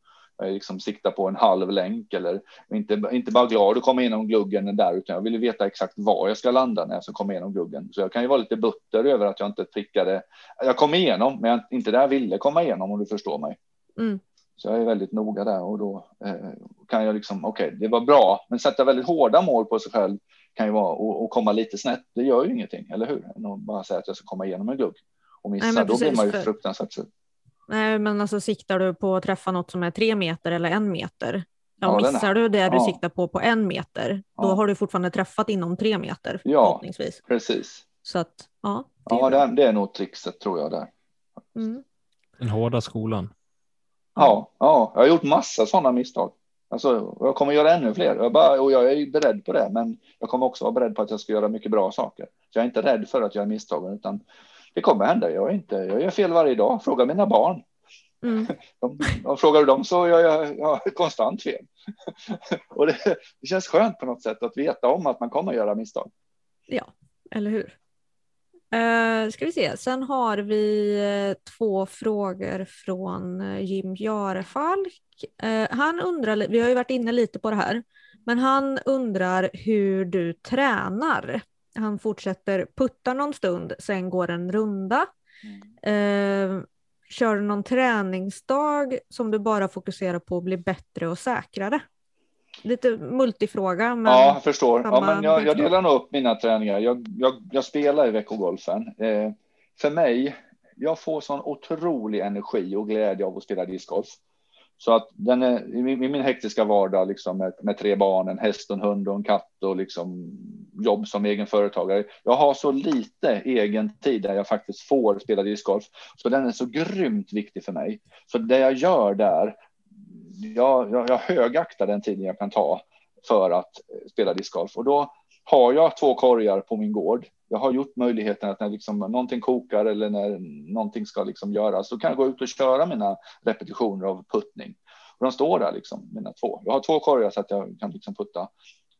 liksom sikta på en halv länk eller inte, inte bara glad att komma igenom gluggen där, utan jag vill veta exakt var jag ska landa när jag ska komma igenom gluggen. Så jag kan ju vara lite butter över att jag inte prickade. Jag kom igenom, men inte där jag ville komma igenom om du förstår mig. Mm. Så jag är väldigt noga där och då eh, kan jag liksom, okej, okay, det var bra, men sätta väldigt hårda mål på sig själv kan ju vara och, och komma lite snett. Det gör ju ingenting, eller hur? Än att bara säga att jag ska komma igenom en glugg och missa, Nej, då blir man ju fruktansvärt sur. Nej, men alltså siktar du på att träffa något som är tre meter eller en meter, Ja, missar du det du ja. siktar på på en meter, då har du fortfarande träffat inom tre meter ja, förhoppningsvis. Precis. Så att, ja. Det är, ja, det, det är nog trixet tror jag där. Mm. Den hårda skolan. Ja, ja, jag har gjort massa sådana misstag. Alltså, jag kommer göra ännu fler jag bara, och jag är beredd på det, men jag kommer också vara beredd på att jag ska göra mycket bra saker. Så jag är inte rädd för att göra misstag, utan det kommer hända. Jag är inte. Jag gör fel varje dag. Fråga mina barn. Mm. De, de frågar dem så gör jag, jag konstant fel. och det, det, känns skönt på något sätt att veta om att man kommer göra misstag. Ja, eller hur? Uh, ska vi se, sen har vi uh, två frågor från uh, Jim Jarefalk. han undrar, vi har ju varit inne lite på det här, men han undrar hur du tränar. Han fortsätter putta någon stund, sen går en runda. Mm. kör du någon träningsdag som du bara fokuserar på att bli bättre och säkrare? lite multifråga. Men ja, jag förstår. Ja, men jag, jag delar nog upp mina träningar. Jag, jag, jag spelar i veckogolfen. Eh, för mig, jag får sån otrolig energi och glädje av att spela discgolf. Så att den är i min, min hektiska vardag liksom med, med, tre barn, en häst, en hund och en katt och liksom jobb som egen företagare. Jag har så lite egen tid där jag faktiskt får spela discgolf, så den är så grymt viktig för mig. Så det jag gör där, jag, jag, jag högaktar den tiden jag kan ta för att spela discgolf och då har jag två korgar på min gård. Jag har gjort möjligheten att när liksom någonting kokar eller när någonting ska liksom göras så kan jag gå ut och köra mina repetitioner av puttning. Och de står där liksom, mina två. Jag har två korgar så att jag kan liksom putta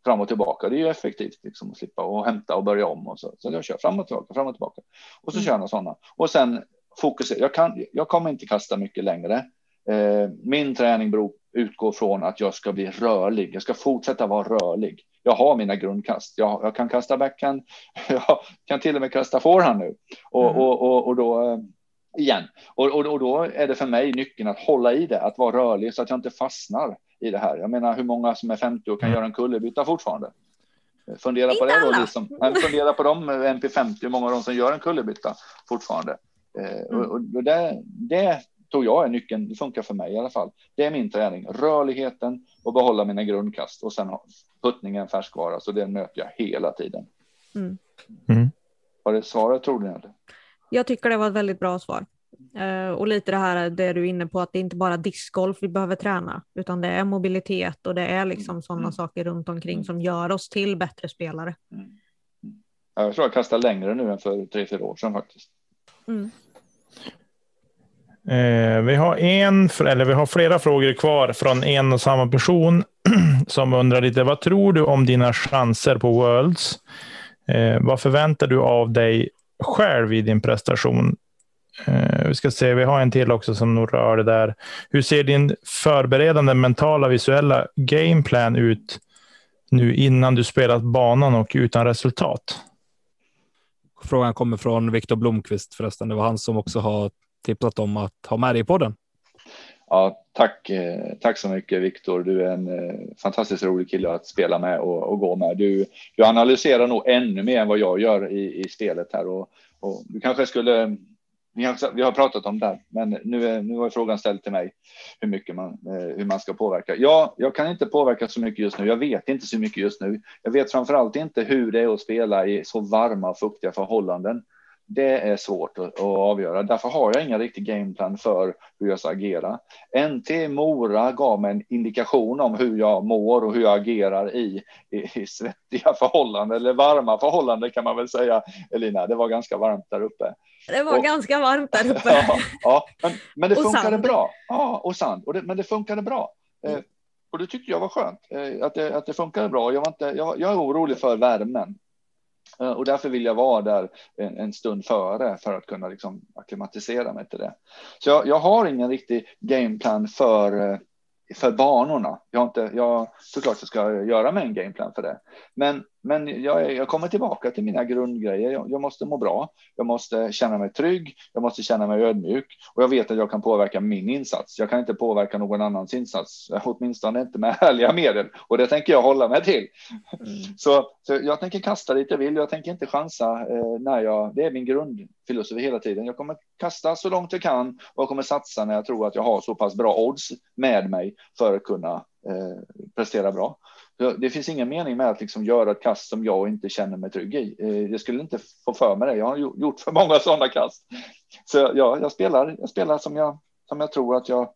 fram och tillbaka. Det är ju effektivt liksom att slippa och hämta och börja om och så. Så jag kör fram och tillbaka, fram och tillbaka. Och så mm. kör jag sådana. Och sen fokusera. Jag, kan, jag kommer inte kasta mycket längre. Eh, min träning utgår från att jag ska bli rörlig. Jag ska fortsätta vara rörlig. Jag har mina grundkast. Jag, jag kan kasta backhand. Jag kan till och med kasta forehand nu. Och, mm. och, och, och, då eh, igen. Och, och, och då är det för mig nyckeln att hålla i det, att vara rörlig så att jag inte fastnar i det här. Jag menar hur många som är 50 och kan mm. göra en kullerbytta fortfarande. Fundera på det då, liksom. fundera på dem MP50, hur många av dem som gör en kullerbytta fortfarande. Eh, mm. Och, och det, det tror jag är nyckeln. Det funkar för mig i alla fall. Det är min träning, rörligheten och behålla mina grundkast och sen puttningen färskvara. Så det möter jag hela tiden. Mm. Mm. Var det svaret tror du? Eller? Jag tycker det var ett väldigt bra svar. Uh, och lite det här det du är inne på att det är inte bara discgolf vi behöver träna utan det är mobilitet och det är liksom mm. sådana mm. saker runt omkring mm. som gör oss till bättre spelare. Mm. Jag tror jag kastar längre nu än för tre, fyra år sedan faktiskt. Mm. Eh, vi har en, eller vi har flera frågor kvar från en och samma person som undrar lite. Vad tror du om dina chanser på Worlds? Eh, vad förväntar du av dig själv i din prestation? Eh, vi ska se, vi har en till också som nog rör det där. Hur ser din förberedande mentala visuella gameplan ut nu innan du spelat banan och utan resultat? Frågan kommer från Viktor Blomqvist förresten. Det var han som också har tipsat om att ha med dig i podden. Ja, tack. Eh, tack så mycket Viktor. Du är en eh, fantastiskt rolig kille att spela med och, och gå med. Du, du analyserar nog ännu mer än vad jag gör i, i spelet här och, och du kanske skulle vi har, vi har pratat om det, men nu är, nu är frågan ställd till mig hur mycket man, eh, hur man ska påverka. Ja, jag kan inte påverka så mycket just nu. Jag vet inte så mycket just nu. Jag vet framför allt inte hur det är att spela i så varma och fuktiga förhållanden det är svårt att, avgöra. Därför har jag ingen riktig gameplan för hur jag ska agera. NT Mora gav mig en indikation om hur jag mår och hur jag agerar i, i, i svettiga förhållanden eller varma förhållanden kan man väl säga. Elina, det var ganska varmt där uppe. Det var och, ganska varmt där uppe. ja, ja men, men, det funkade bra. Ja, och sand. Och det, men det funkade bra. Eh, mm. och det tyckte jag var skönt eh, att det, att det funkade bra. Jag, var inte, jag, jag är orolig för värmen. Eh, och därför vill jag vara där en, en stund före för att kunna liksom akklimatisera mig till det. Så jag, jag har ingen riktig gameplan för, eh, för banorna. Jag har inte, jag, såklart jag ska göra mig en gameplan för det. Men men jag, jag kommer tillbaka till mina grundgrejer. Jag, jag, måste må bra. Jag måste känna mig trygg. Jag måste känna mig ödmjuk och jag vet att jag kan påverka min insats. Jag kan inte påverka någon annans insats, åtminstone inte med härliga medel och det tänker jag hålla mig till. Mm. Så, så, jag tänker kasta lite vill. Jag tänker inte chansa eh, när jag. Det är min grundfilosofi hela tiden. Jag kommer kasta så långt jag kan och jag kommer satsa när jag tror att jag har så pass bra odds med mig för att kunna eh, prestera bra. Det finns ingen mening med att liksom göra ett kast som jag inte känner mig trygg i. Eh, jag skulle inte få för mig det. Jag har gjort för många sådana kast. Så ja, jag spelar, jag spelar som jag, som jag tror att jag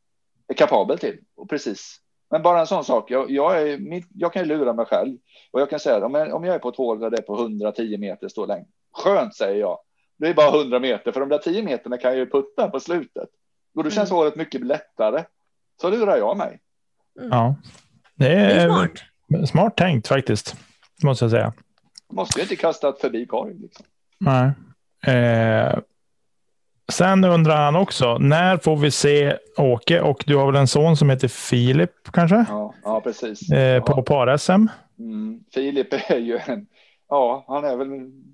är kapabel till. Och precis. Men bara en sån sak. Jag, jag, är, jag kan ju lura mig själv och jag kan säga att om jag, om jag är på ett hål där det är på 110 meter står längd. Skönt säger jag. Det är bara 100 meter för de där 10 meterna kan jag ju putta på slutet. Och då känns mm. hålet mycket lättare. Så lurar jag mig. Mm. Ja, det är, det är smart. Smart tänkt faktiskt, måste jag säga. Måste ju inte kasta förbi korg. Liksom. Nej. Eh, sen undrar han också, när får vi se Åke? Och du har väl en son som heter Filip kanske? Ja, ja precis. Eh, på ja. par-SM? Mm, Filip är ju en, ja, han är väl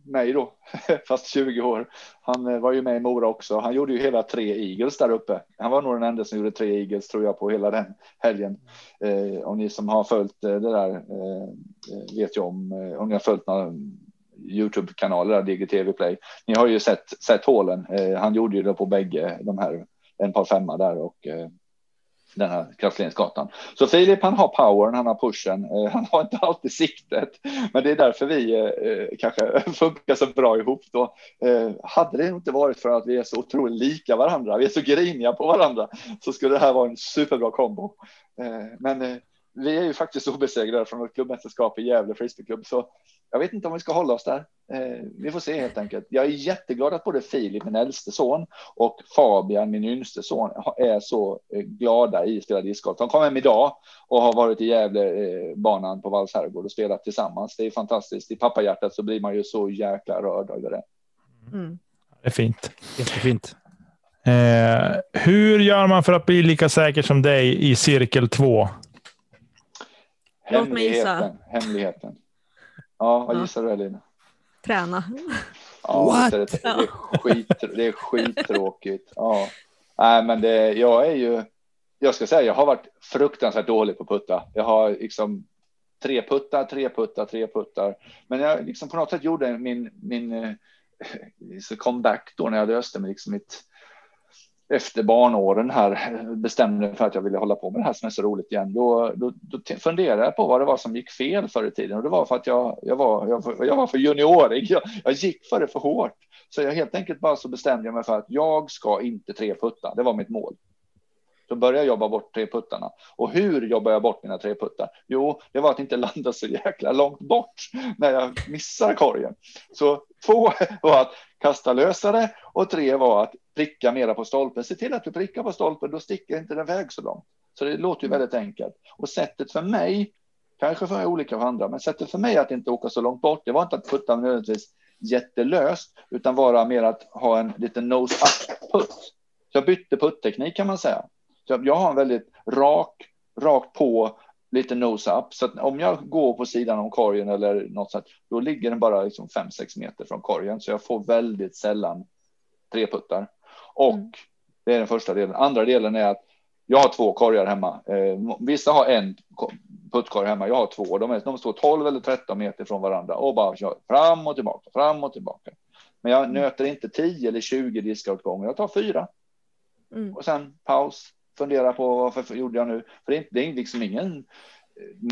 mig då, fast 20 år. Han eh, var ju med i Mora också. Han gjorde ju hela tre Eagles där uppe. Han var nog den enda som gjorde tre Eagles tror jag på hela den helgen. Eh, om ni som har följt eh, det där eh, eh, vet ju om, om ni har följt några Youtube-kanaler där, DGTV Play. Ni har ju sett, sett hålen. han gjorde ju det på bägge de här, en par femma där och den här Kraftledningsgatan. Så Filip han har powern, han har pushen, eh, han har inte alltid siktet, men det är därför vi eh, eh kanske funkar så bra ihop då. Eh, hade det inte varit för att vi är så otroligt lika varandra, vi är så griniga på varandra, så skulle det här vara en superbra kombo. Eh, men eh, vi är ju faktiskt obesegrade från ett klubbmästerskap i Gävle frisbeeklubb, så jag vet inte om vi ska hålla oss där. Eh, vi får se helt enkelt. Jag är jätteglad att både Filip, min äldste son, och Fabian, min yngste son, är så eh, glada i att spela discgolf. De kom hem idag och har varit i Gävlebanan på Valls herrgård och spelat tillsammans. Det är fantastiskt. I pappahjärtat så blir man ju så jäkla rörd över det. Mm. Det är fint. Jättefint. Eh, hur gör man för att bli lika säker som dig i cirkel 2? Låt mig gissa. Hemligheten. Ja, vad gissar du Elina? Träna. Ja, What? Det, det, är skit, det är skittråkigt. Ja. Nej, men det, jag är ju, jag ska säga, jag har varit fruktansvärt dålig på putta. Jag har liksom tre puttar, tre puttar, tre puttar. Men jag liksom på något sätt gjorde min, min eh, comeback då när jag löste mig liksom mitt efter barnåren här bestämde för att jag ville hålla på med det här som är så roligt igen. Då, då, då funderade jag på vad det var som gick fel förr i tiden och det var för att jag, jag, var, jag, jag var för juniorig. Jag, jag gick för det för hårt. Så jag helt enkelt bara så bestämde jag mig för att jag ska inte treputta. Det var mitt mål. Då började jag jobba bort treputtarna. Och hur jobbar jag bort mina treputtar? Jo, det var att inte landa så jäkla långt bort när jag missar korgen. Så två var att kasta lösare och tre var att pricka mera på stolpen. Se till att du prickar på stolpen, då sticker inte den väg så långt. Så det låter ju väldigt enkelt. Och sättet för mig, kanske för olika för andra, men sättet för mig att inte åka så långt bort, det var inte att putta nödvändigtvis jättelöst, utan vara mer att ha en liten nose up putt. Så jag bytte putteknik kan man säga. Så jag har en väldigt rak, rakt på, lite nose up. Så om jag går på sidan om korgen eller något sånt, då ligger den bara liksom 5-6 meter från korgen. Så jag får väldigt sällan tre puttar. Och mm. det är den första delen. Andra delen är att jag har två korgar hemma. Eh, vissa har en puttkorg hemma. Jag har två. De, är, de står 12 eller 13 meter från varandra och bara kör fram och tillbaka, fram och tillbaka. Men jag mm. nöter inte 10 eller 20 diskar åt gången. Jag tar fyra. Mm. Och sen paus, fundera på varför gjorde jag nu? För det är, det är liksom ingen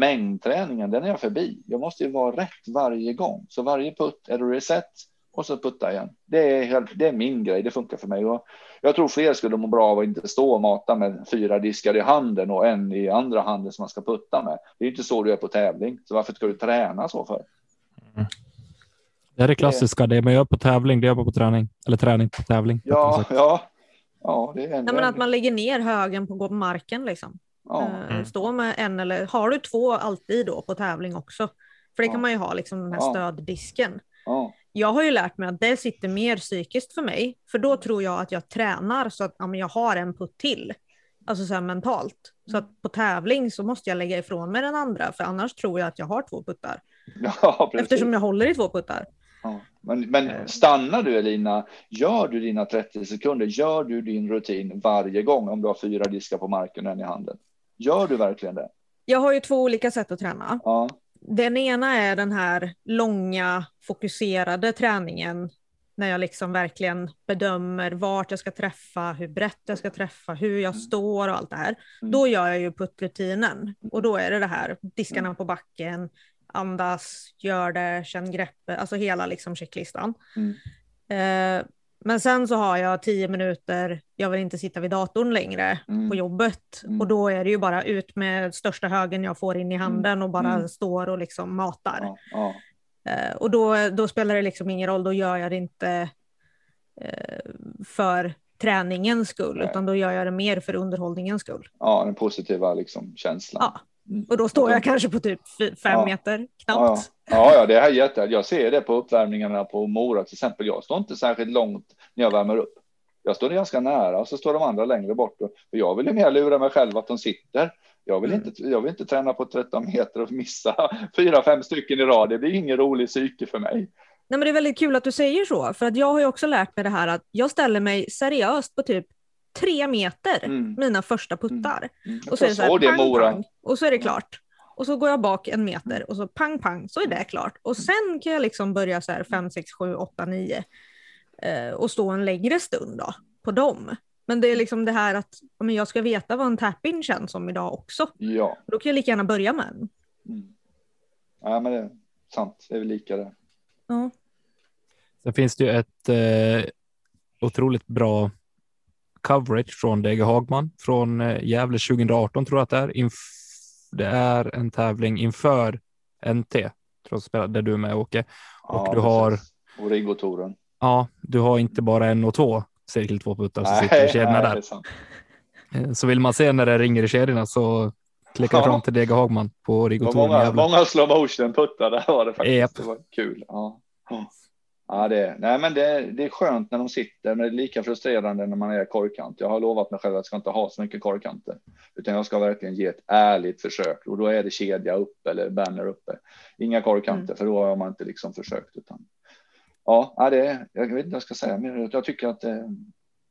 mängdträningen, den är jag förbi. Jag måste ju vara rätt varje gång. Så varje putt är reset och så putta igen. Det är, det är min grej, det funkar för mig. Och jag tror fler skulle må bra av att inte stå och mata med fyra diskar i handen och en i andra handen som man ska putta med. Det är inte så du är på tävling, så varför ska du träna så för? Mm. Det är det klassiska, det man gör på tävling, det gör man på träning. Eller träning på tävling. Ja, ja, Ja, det är Nej, men att man lägger ner högen på marken liksom. Ja. Uh, stå med en eller har du två alltid då på tävling också? För det ja. kan man ju ha liksom den här ja. stöddisken. Ja. Jag har ju lärt mig att det sitter mer psykiskt för mig, för då tror jag att jag tränar så att ja, men jag har en putt till. Alltså så här mentalt. Så att på tävling så måste jag lägga ifrån mig den andra, för annars tror jag att jag har två puttar. Ja, Eftersom jag håller i två puttar. Men, men eh. stannar du Elina, gör du dina 30 sekunder, gör du din rutin varje gång om du har fyra diskar på marken och en i handen? Gör du verkligen det? Jag har ju två olika sätt att träna. Ja. Den ena är den här långa fokuserade träningen när jag liksom verkligen bedömer vart jag ska träffa, hur brett jag ska träffa, hur jag mm. står och allt det här. Mm. Då gör jag ju puttrutinen och då är det det här diskarna på backen, andas, gör det, känn greppet, alltså hela liksom checklistan. Mm. Eh, men sen så har jag tio minuter, jag vill inte sitta vid datorn längre mm. på jobbet mm. och då är det ju bara ut med största högen jag får in i mm. handen och bara mm. står och liksom matar. Ja, ja. Eh, och då, då spelar det liksom ingen roll, då gör jag det inte eh, för träningens skull, Nej. utan då gör jag det mer för underhållningens skull. Ja, den positiva liksom, känslan. Ja. Mm. Och då står jag kanske på typ fem ja. meter knappt. Ja, ja, det är jätte. Jag ser det på uppvärmningarna på Mora till exempel. Jag står inte särskilt långt när jag värmer upp. Jag står ganska nära och så står de andra längre bort. Och jag vill ju mer lura mig själv att de sitter. Jag vill, mm. inte, jag vill inte träna på 13 meter och missa fyra, fem stycken i rad. Det blir ingen rolig psyke för mig. Nej, men det är väldigt kul att du säger så, för att jag har ju också lärt mig det här att jag ställer mig seriöst på typ tre meter, mm. mina första puttar. Mm. mm. Och så är det så här, det, pang, pang, och så är det klart. Och så går jag bak en meter och så pang, pang, så är det klart. Och sen kan jag liksom börja så här 5, 6, 7, 8, 9 och stå en längre stund då på dem. Men det är liksom det här att men jag ska veta vad en tap-in känns som idag också. Ja. Då kan jag lika gärna börja med en. Mm. Ja, men det är sant. Det är väl lika det. Ja. Sen finns det ju ett eh, otroligt bra coverage från DG Hagman från eh, Gävle 2018 tror jag att det är. Inf det är en tävling inför NT, tror där du är med Åke. Och ja, du har. Och Rigotoren. Ja, du har inte bara en och två cirkel två puttar som sitter i kedjorna där. Eh, så vill man se när det ringer i kedjorna så klicka ja. fram till Dega Hagman på Rigotoren. Många, många slow motion puttar där var det faktiskt. Yep. Det var kul. Ja. Ja, det, nej, men det, det är skönt när de sitter, men det är lika frustrerande när man är korkant. Jag har lovat mig själv att jag ska inte ha så mycket korkkanter, utan jag ska verkligen ge ett ärligt försök och då är det kedja upp eller banner uppe. Inga korkkanter, mm. för då har man inte liksom försökt. Utan, ja, det, jag vet inte vad jag ska säga, men jag tycker att det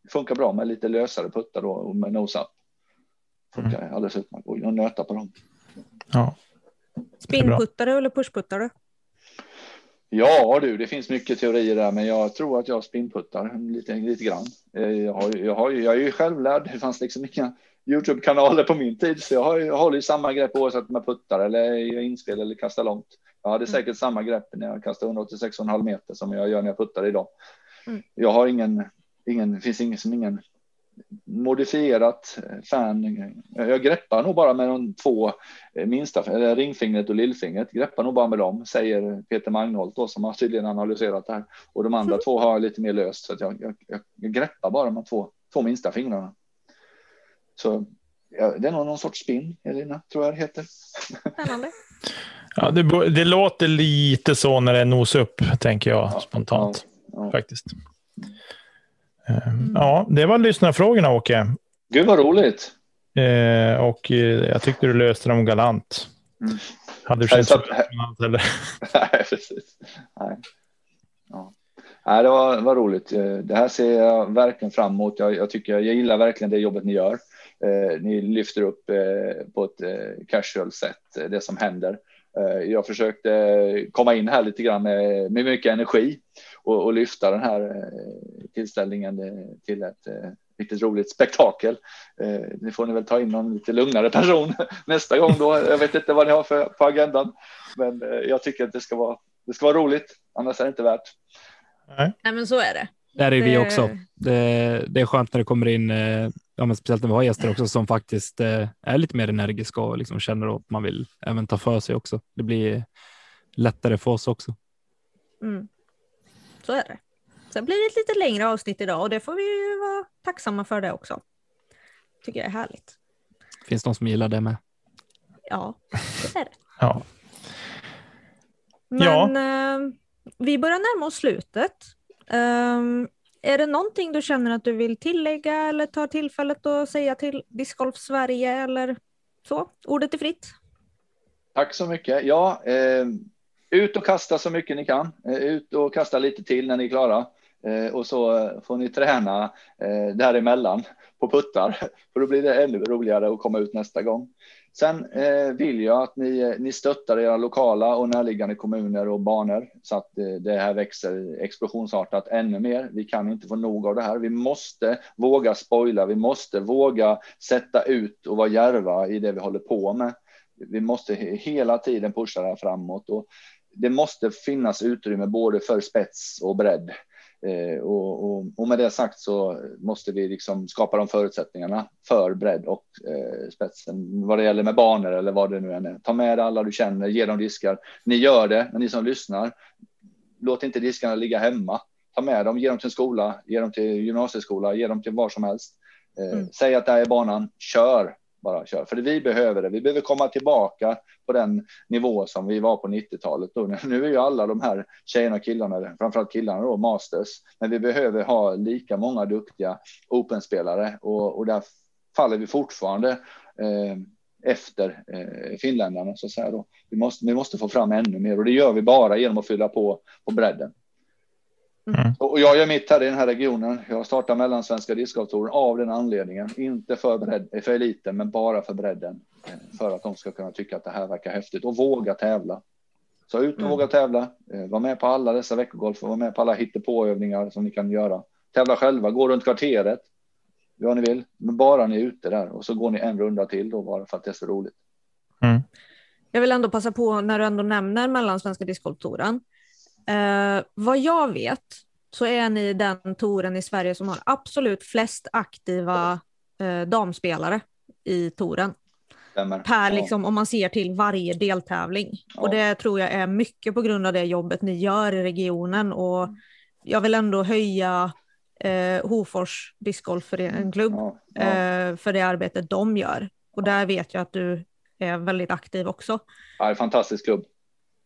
funkar bra med lite lösare puttar då och med nose-up. Funkar mm. alldeles utmärkt och nöta på dem. Ja. Spinnputtare eller pushputtare? Ja du, det finns mycket teorier där, men jag tror att jag spinnputtar lite, lite grann. Eh, jag, har, jag, har, jag är ju självlärd. Det fanns liksom inga Youtube-kanaler på min tid, så jag, har, jag håller ju samma grepp oavsett om jag puttar eller inspel eller kastar långt. Jag hade mm. säkert samma grepp när jag kastade 186,5 meter som jag gör när jag puttar idag. Mm. Jag har ingen, ingen, finns ingen som ingen modifierat fan. Jag greppar nog bara med de två eh, minsta, eller ringfingret och lillfingret. Greppar nog bara med dem, säger Peter Magnholt då, som har tydligen analyserat det här. Och de andra två har jag lite mer löst, så att jag, jag, jag greppar bara med två, två minsta fingrarna. Så ja, det är nog någon sorts spinn, Elina, tror jag det heter. Spännande. Ja, det, det, låter lite så när det är nos upp, tänker jag ja, spontant. Ja, faktiskt. Mm. Ja, det var lyssnarfrågorna Åke. Gud vad roligt. Eh, och eh, jag tyckte du löste dem galant. Mm. Hade du känt så galant eller? Nej, precis. Nej. Ja. Nej, det var, var roligt. Eh, det här ser jag verkligen fram emot. Jag, jag tycker jag gillar verkligen det jobbet ni gör. Eh, ni lyfter upp eh, på ett eh, casual sätt det som händer. Jag försökte komma in här lite grann med, med mycket energi och, och lyfta den här eh, tillställningen eh, till ett eh, riktigt roligt spektakel. Nu får ni väl ta in någon lite lugnare person nästa gång då. Jag vet inte vad ni har för på agendan, men jag tycker att det ska vara. Det ska vara roligt, annars är det inte värt. Nej, Nej men så är det. Där är vi också. Det, det är skönt när det kommer in, ja, men speciellt när vi har gäster också som faktiskt är lite mer energiska och liksom känner att man vill även ta för sig också. Det blir lättare för oss också. Mm. Så är det. Sen blir det ett lite längre avsnitt idag och det får vi ju vara tacksamma för det också. Tycker jag är härligt. Finns de som gillar det med? Ja, det är det. ja. Men ja. Eh, vi börjar närma oss slutet. Um, är det någonting du känner att du vill tillägga eller ta tillfället att säga till Discgolf Sverige eller så? Ordet är fritt. Tack så mycket. Ja, eh, ut och kasta så mycket ni kan. Eh, ut och kasta lite till när ni är klara. Eh, och så eh, får ni träna eh, däremellan på puttar, för då blir det ännu roligare att komma ut nästa gång. Sen eh, vill jag att ni, eh, ni stöttar era lokala och närliggande kommuner och banor så att eh, det här växer explosionsartat ännu mer. Vi kan inte få nog av det här. Vi måste våga spoila. Vi måste våga sätta ut och vara järva i det vi håller på med. Vi måste hela tiden pusha det här framåt och det måste finnas utrymme både för spets och bredd. Eh, och, och, och, med det sagt så måste vi liksom skapa de förutsättningarna för bredd och eh, spetsen vad det gäller med banor eller vad det nu än är. Ta med alla du känner, ge dem diskar. Ni gör det, men ni som lyssnar, låt inte diskarna ligga hemma. Ta med dem, ge dem till skola, ge dem till gymnasieskola, ge dem till var som helst. Eh, mm. Säg att det här är banan, kör bara kör. För vi behöver det. Vi behöver komma tillbaka på den nivå som vi var på 90-talet. Nu är ju alla de här tjejerna och killarna, framförallt killarna då, masters. Men vi behöver ha lika många duktiga open-spelare och, och där faller vi fortfarande eh, efter eh, finländarna så att säga. Då. Vi, måste, vi måste få fram ännu mer och det gör vi bara genom att fylla på på bredden. Mm. Och jag gör mitt här i den här regionen. Jag startar mellansvenska discgolftouren av den anledningen. Inte för, bredd, för eliten, men bara för bredden. För att de ska kunna tycka att det här verkar häftigt och våga tävla. Så ut och mm. våga tävla. Eh, var med på alla dessa veckogolf och var med på alla hittepåövningar som ni kan göra. Tävla själva, gå runt kvarteret. Vad ni vill, men bara ni är ute där och så går ni en runda till då bara för att det är så roligt. Mm. Jag vill ändå passa på när du ändå nämner mellansvenska discgolftouren Eh, vad jag vet så är ni den touren i Sverige som har absolut flest aktiva eh, damspelare i touren. Per, liksom, om man ser till varje deltävling. Ja. Och det tror jag är mycket på grund av det jobbet ni gör i regionen. Och jag vill ändå höja eh, Hofors discgolfklubb ja. ja. eh, för det arbetet de gör. Och där vet jag att du är väldigt aktiv också. Ja, en fantastisk klubb.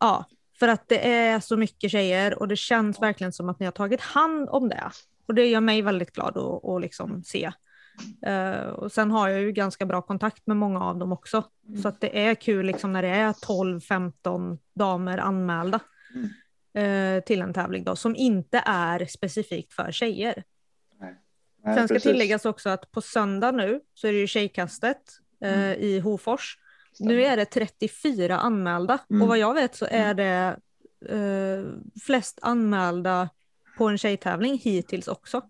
Ja, för att det är så mycket tjejer och det känns verkligen som att ni har tagit hand om det. Och det gör mig väldigt glad att, att liksom se. Uh, och sen har jag ju ganska bra kontakt med många av dem också. Mm. Så att det är kul liksom när det är 12-15 damer anmälda mm. uh, till en tävling då, som inte är specifikt för tjejer. Nej. Nej, sen ska precis. tilläggas också att på söndag nu så är det ju tjejkastet uh, mm. i Hofors. Nu är det 34 anmälda mm. och vad jag vet så är mm. det eh, flest anmälda på en tjejtävling hittills också.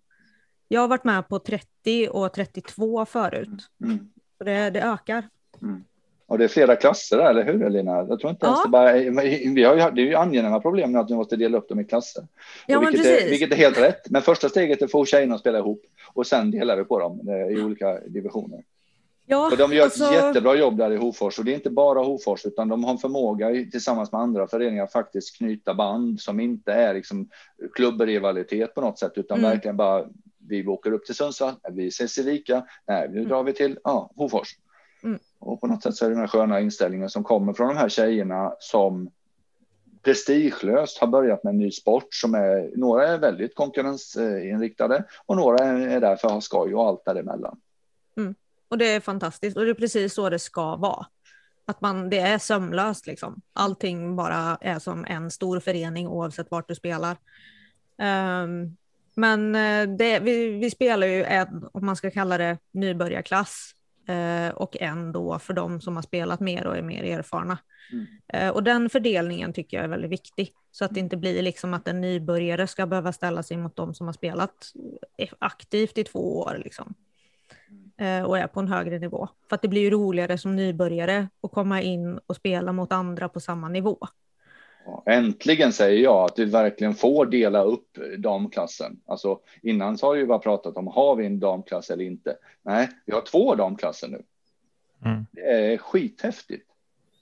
Jag har varit med på 30 och 32 förut. Mm. Så det, det ökar. Mm. Och det är flera klasser eller hur Elina? Jag tror inte ja. ens det bara, vi har ju, det är ju angenäma problem att vi måste dela upp dem i klasser. Ja, vilket, är, vilket är helt rätt. Men första steget är att få tjejerna att spela ihop och sen delar vi på dem eh, i olika divisioner. Ja, och de gör alltså... ett jättebra jobb där i Hofors och det är inte bara Hofors utan de har en förmåga tillsammans med andra föreningar faktiskt knyta band som inte är liksom klubbrivalitet på något sätt utan mm. verkligen bara vi åker upp till Sundsvall, vi ses i Vika, nej nu drar vi till ja, Hofors. Mm. Och på något sätt så är det den här sköna inställningen som kommer från de här tjejerna som prestigelöst har börjat med en ny sport som är, några är väldigt konkurrensinriktade och några är där för att ha skoj och allt däremellan. Mm. Och det är fantastiskt och det är precis så det ska vara. Att man, det är sömlöst liksom. Allting bara är som en stor förening oavsett vart du spelar. Um, men eh, det, vi, vi, spelar ju en, om man ska kalla det nybörjarklass uh, och en då för de som har spelat mer och är mer erfarna. Mm. Uh, och den fördelningen tycker jag är väldigt viktig så att det inte blir liksom att en nybörjare ska behöva ställa sig mot de som har spelat aktivt i två år. Liksom. Eh, och är på en högre nivå. För att det blir ju roligare som nybörjare att komma in och spela mot andra på samma nivå. Äntligen säger jag att vi verkligen får dela upp damklassen. Alltså innan så har vi bara pratat om har vi en damklass eller inte. Nej, vi har två damklasser nu. Mm. Det är skithäftigt.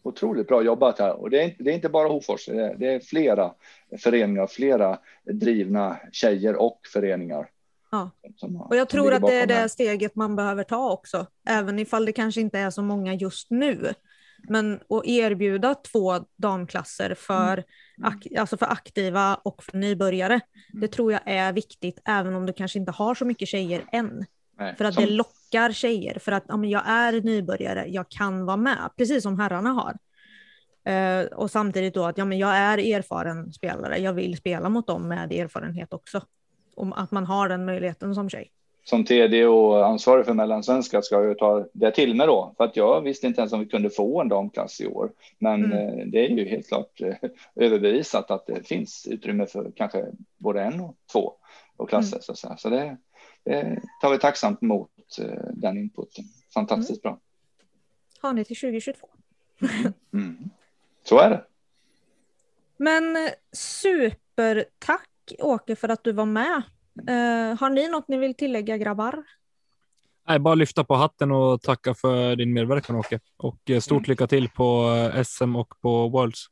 Otroligt bra jobbat här och det är, det är inte bara Hofors. Det är, det är flera föreningar, flera drivna tjejer och föreningar Ja. Och jag tror att det är det steget man behöver ta också, även ifall det kanske inte är så många just nu. Men att erbjuda två damklasser för, mm. ak alltså för aktiva och för nybörjare, mm. det tror jag är viktigt, även om du kanske inte har så mycket tjejer än. Nej, för att som... det lockar tjejer, för att ja, men jag är nybörjare, jag kan vara med, precis som herrarna har. Uh, och samtidigt då att ja, men jag är erfaren spelare, jag vill spela mot dem med erfarenhet också om att man har den möjligheten som tjej. som TD och ansvarig för Mellansvenska ska jag ta det till mig då. För att jag visste inte ens om vi kunde få en damklass i år. Men mm. Eh, det är ju helt klart eh, överbevisat att det finns utrymme för kanske både en och två och klasser. Mm. Så, så, så det, det, tar vi tacksamt emot eh, den inputen. Fantastiskt mm. bra. Har ni till 2022? Mm. mm. Så är det. Men supertack Åke för att du var med. Uh, har ni något ni vill tillägga grabbar? Nej, bara lyfta på hatten och tacka för din medverkan Åke och eh, stort mm. lycka till på eh, SM och på Worlds.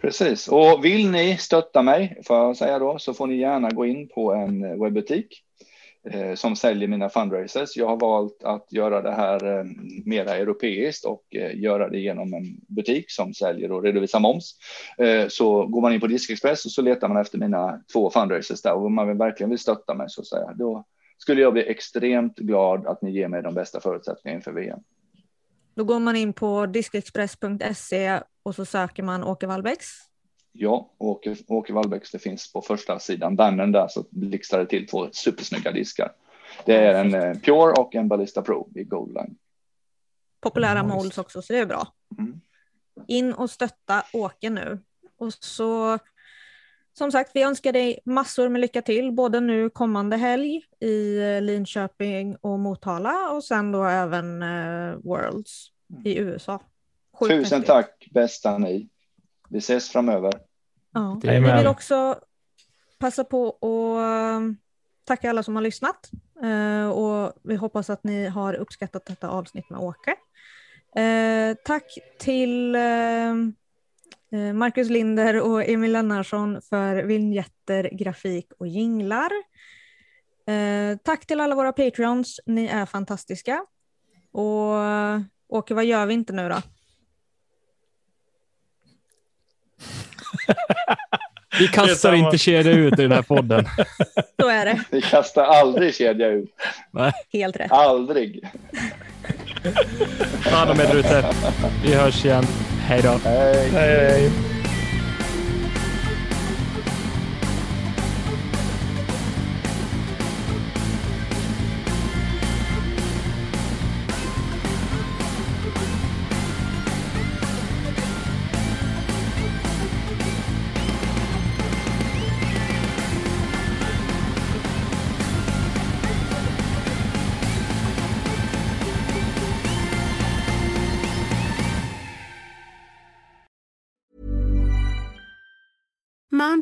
Precis, och vill ni stötta mig, får jag säga då, så får ni gärna gå in på en webbutik eh, Eh, som säljer mina fundraisers. Jag har valt att göra det här eh, mera europeiskt och eh, göra det genom en butik som säljer och redovisar moms. Så går man in på Diskexpress och så letar man efter mina två fundraisers där och om man verkligen vill stötta mig så att säga, då skulle jag bli extremt glad att ni ger mig de bästa förutsättningarna inför VM. Då går man in på diskexpress.se och så söker man Åke Wallbäcks. Ja, Åke, Åke Wallbäcks, det finns på första sidan. Bannern där så blixtrar det till två supersnygga diskar. Det är en eh, Pure och en Ballista Pro i Goldline. Populära mm. molds också, så det är bra. Mm. In och stötta Åke nu. Och så som sagt, vi önskar dig massor med lycka till, både nu kommande helg i eh, Linköping och Motala och sen då även uh, Worlds i USA. Sjukt Tusen tack bästa ni. Vi ses framöver. Ja. Vi vill också passa på att eh, tacka alla som har lyssnat och vi hoppas att ni har uppskattat detta avsnitt med Åke. Tack till Eh, Marcus Linder och Emil Lennarsson för vignetter, grafik och jinglar. Eh, tack till alla våra Patreons, ni är fantastiska. Och Åke, vad gör vi inte nu då? Vi kastar inte kedja ut i den här podden. Så är det. Vi kastar aldrig kedja ut. Nej. Helt rätt. Aldrig. Ta hand om er ute. Vi hörs igen. Hej då. Hej. hej, hej.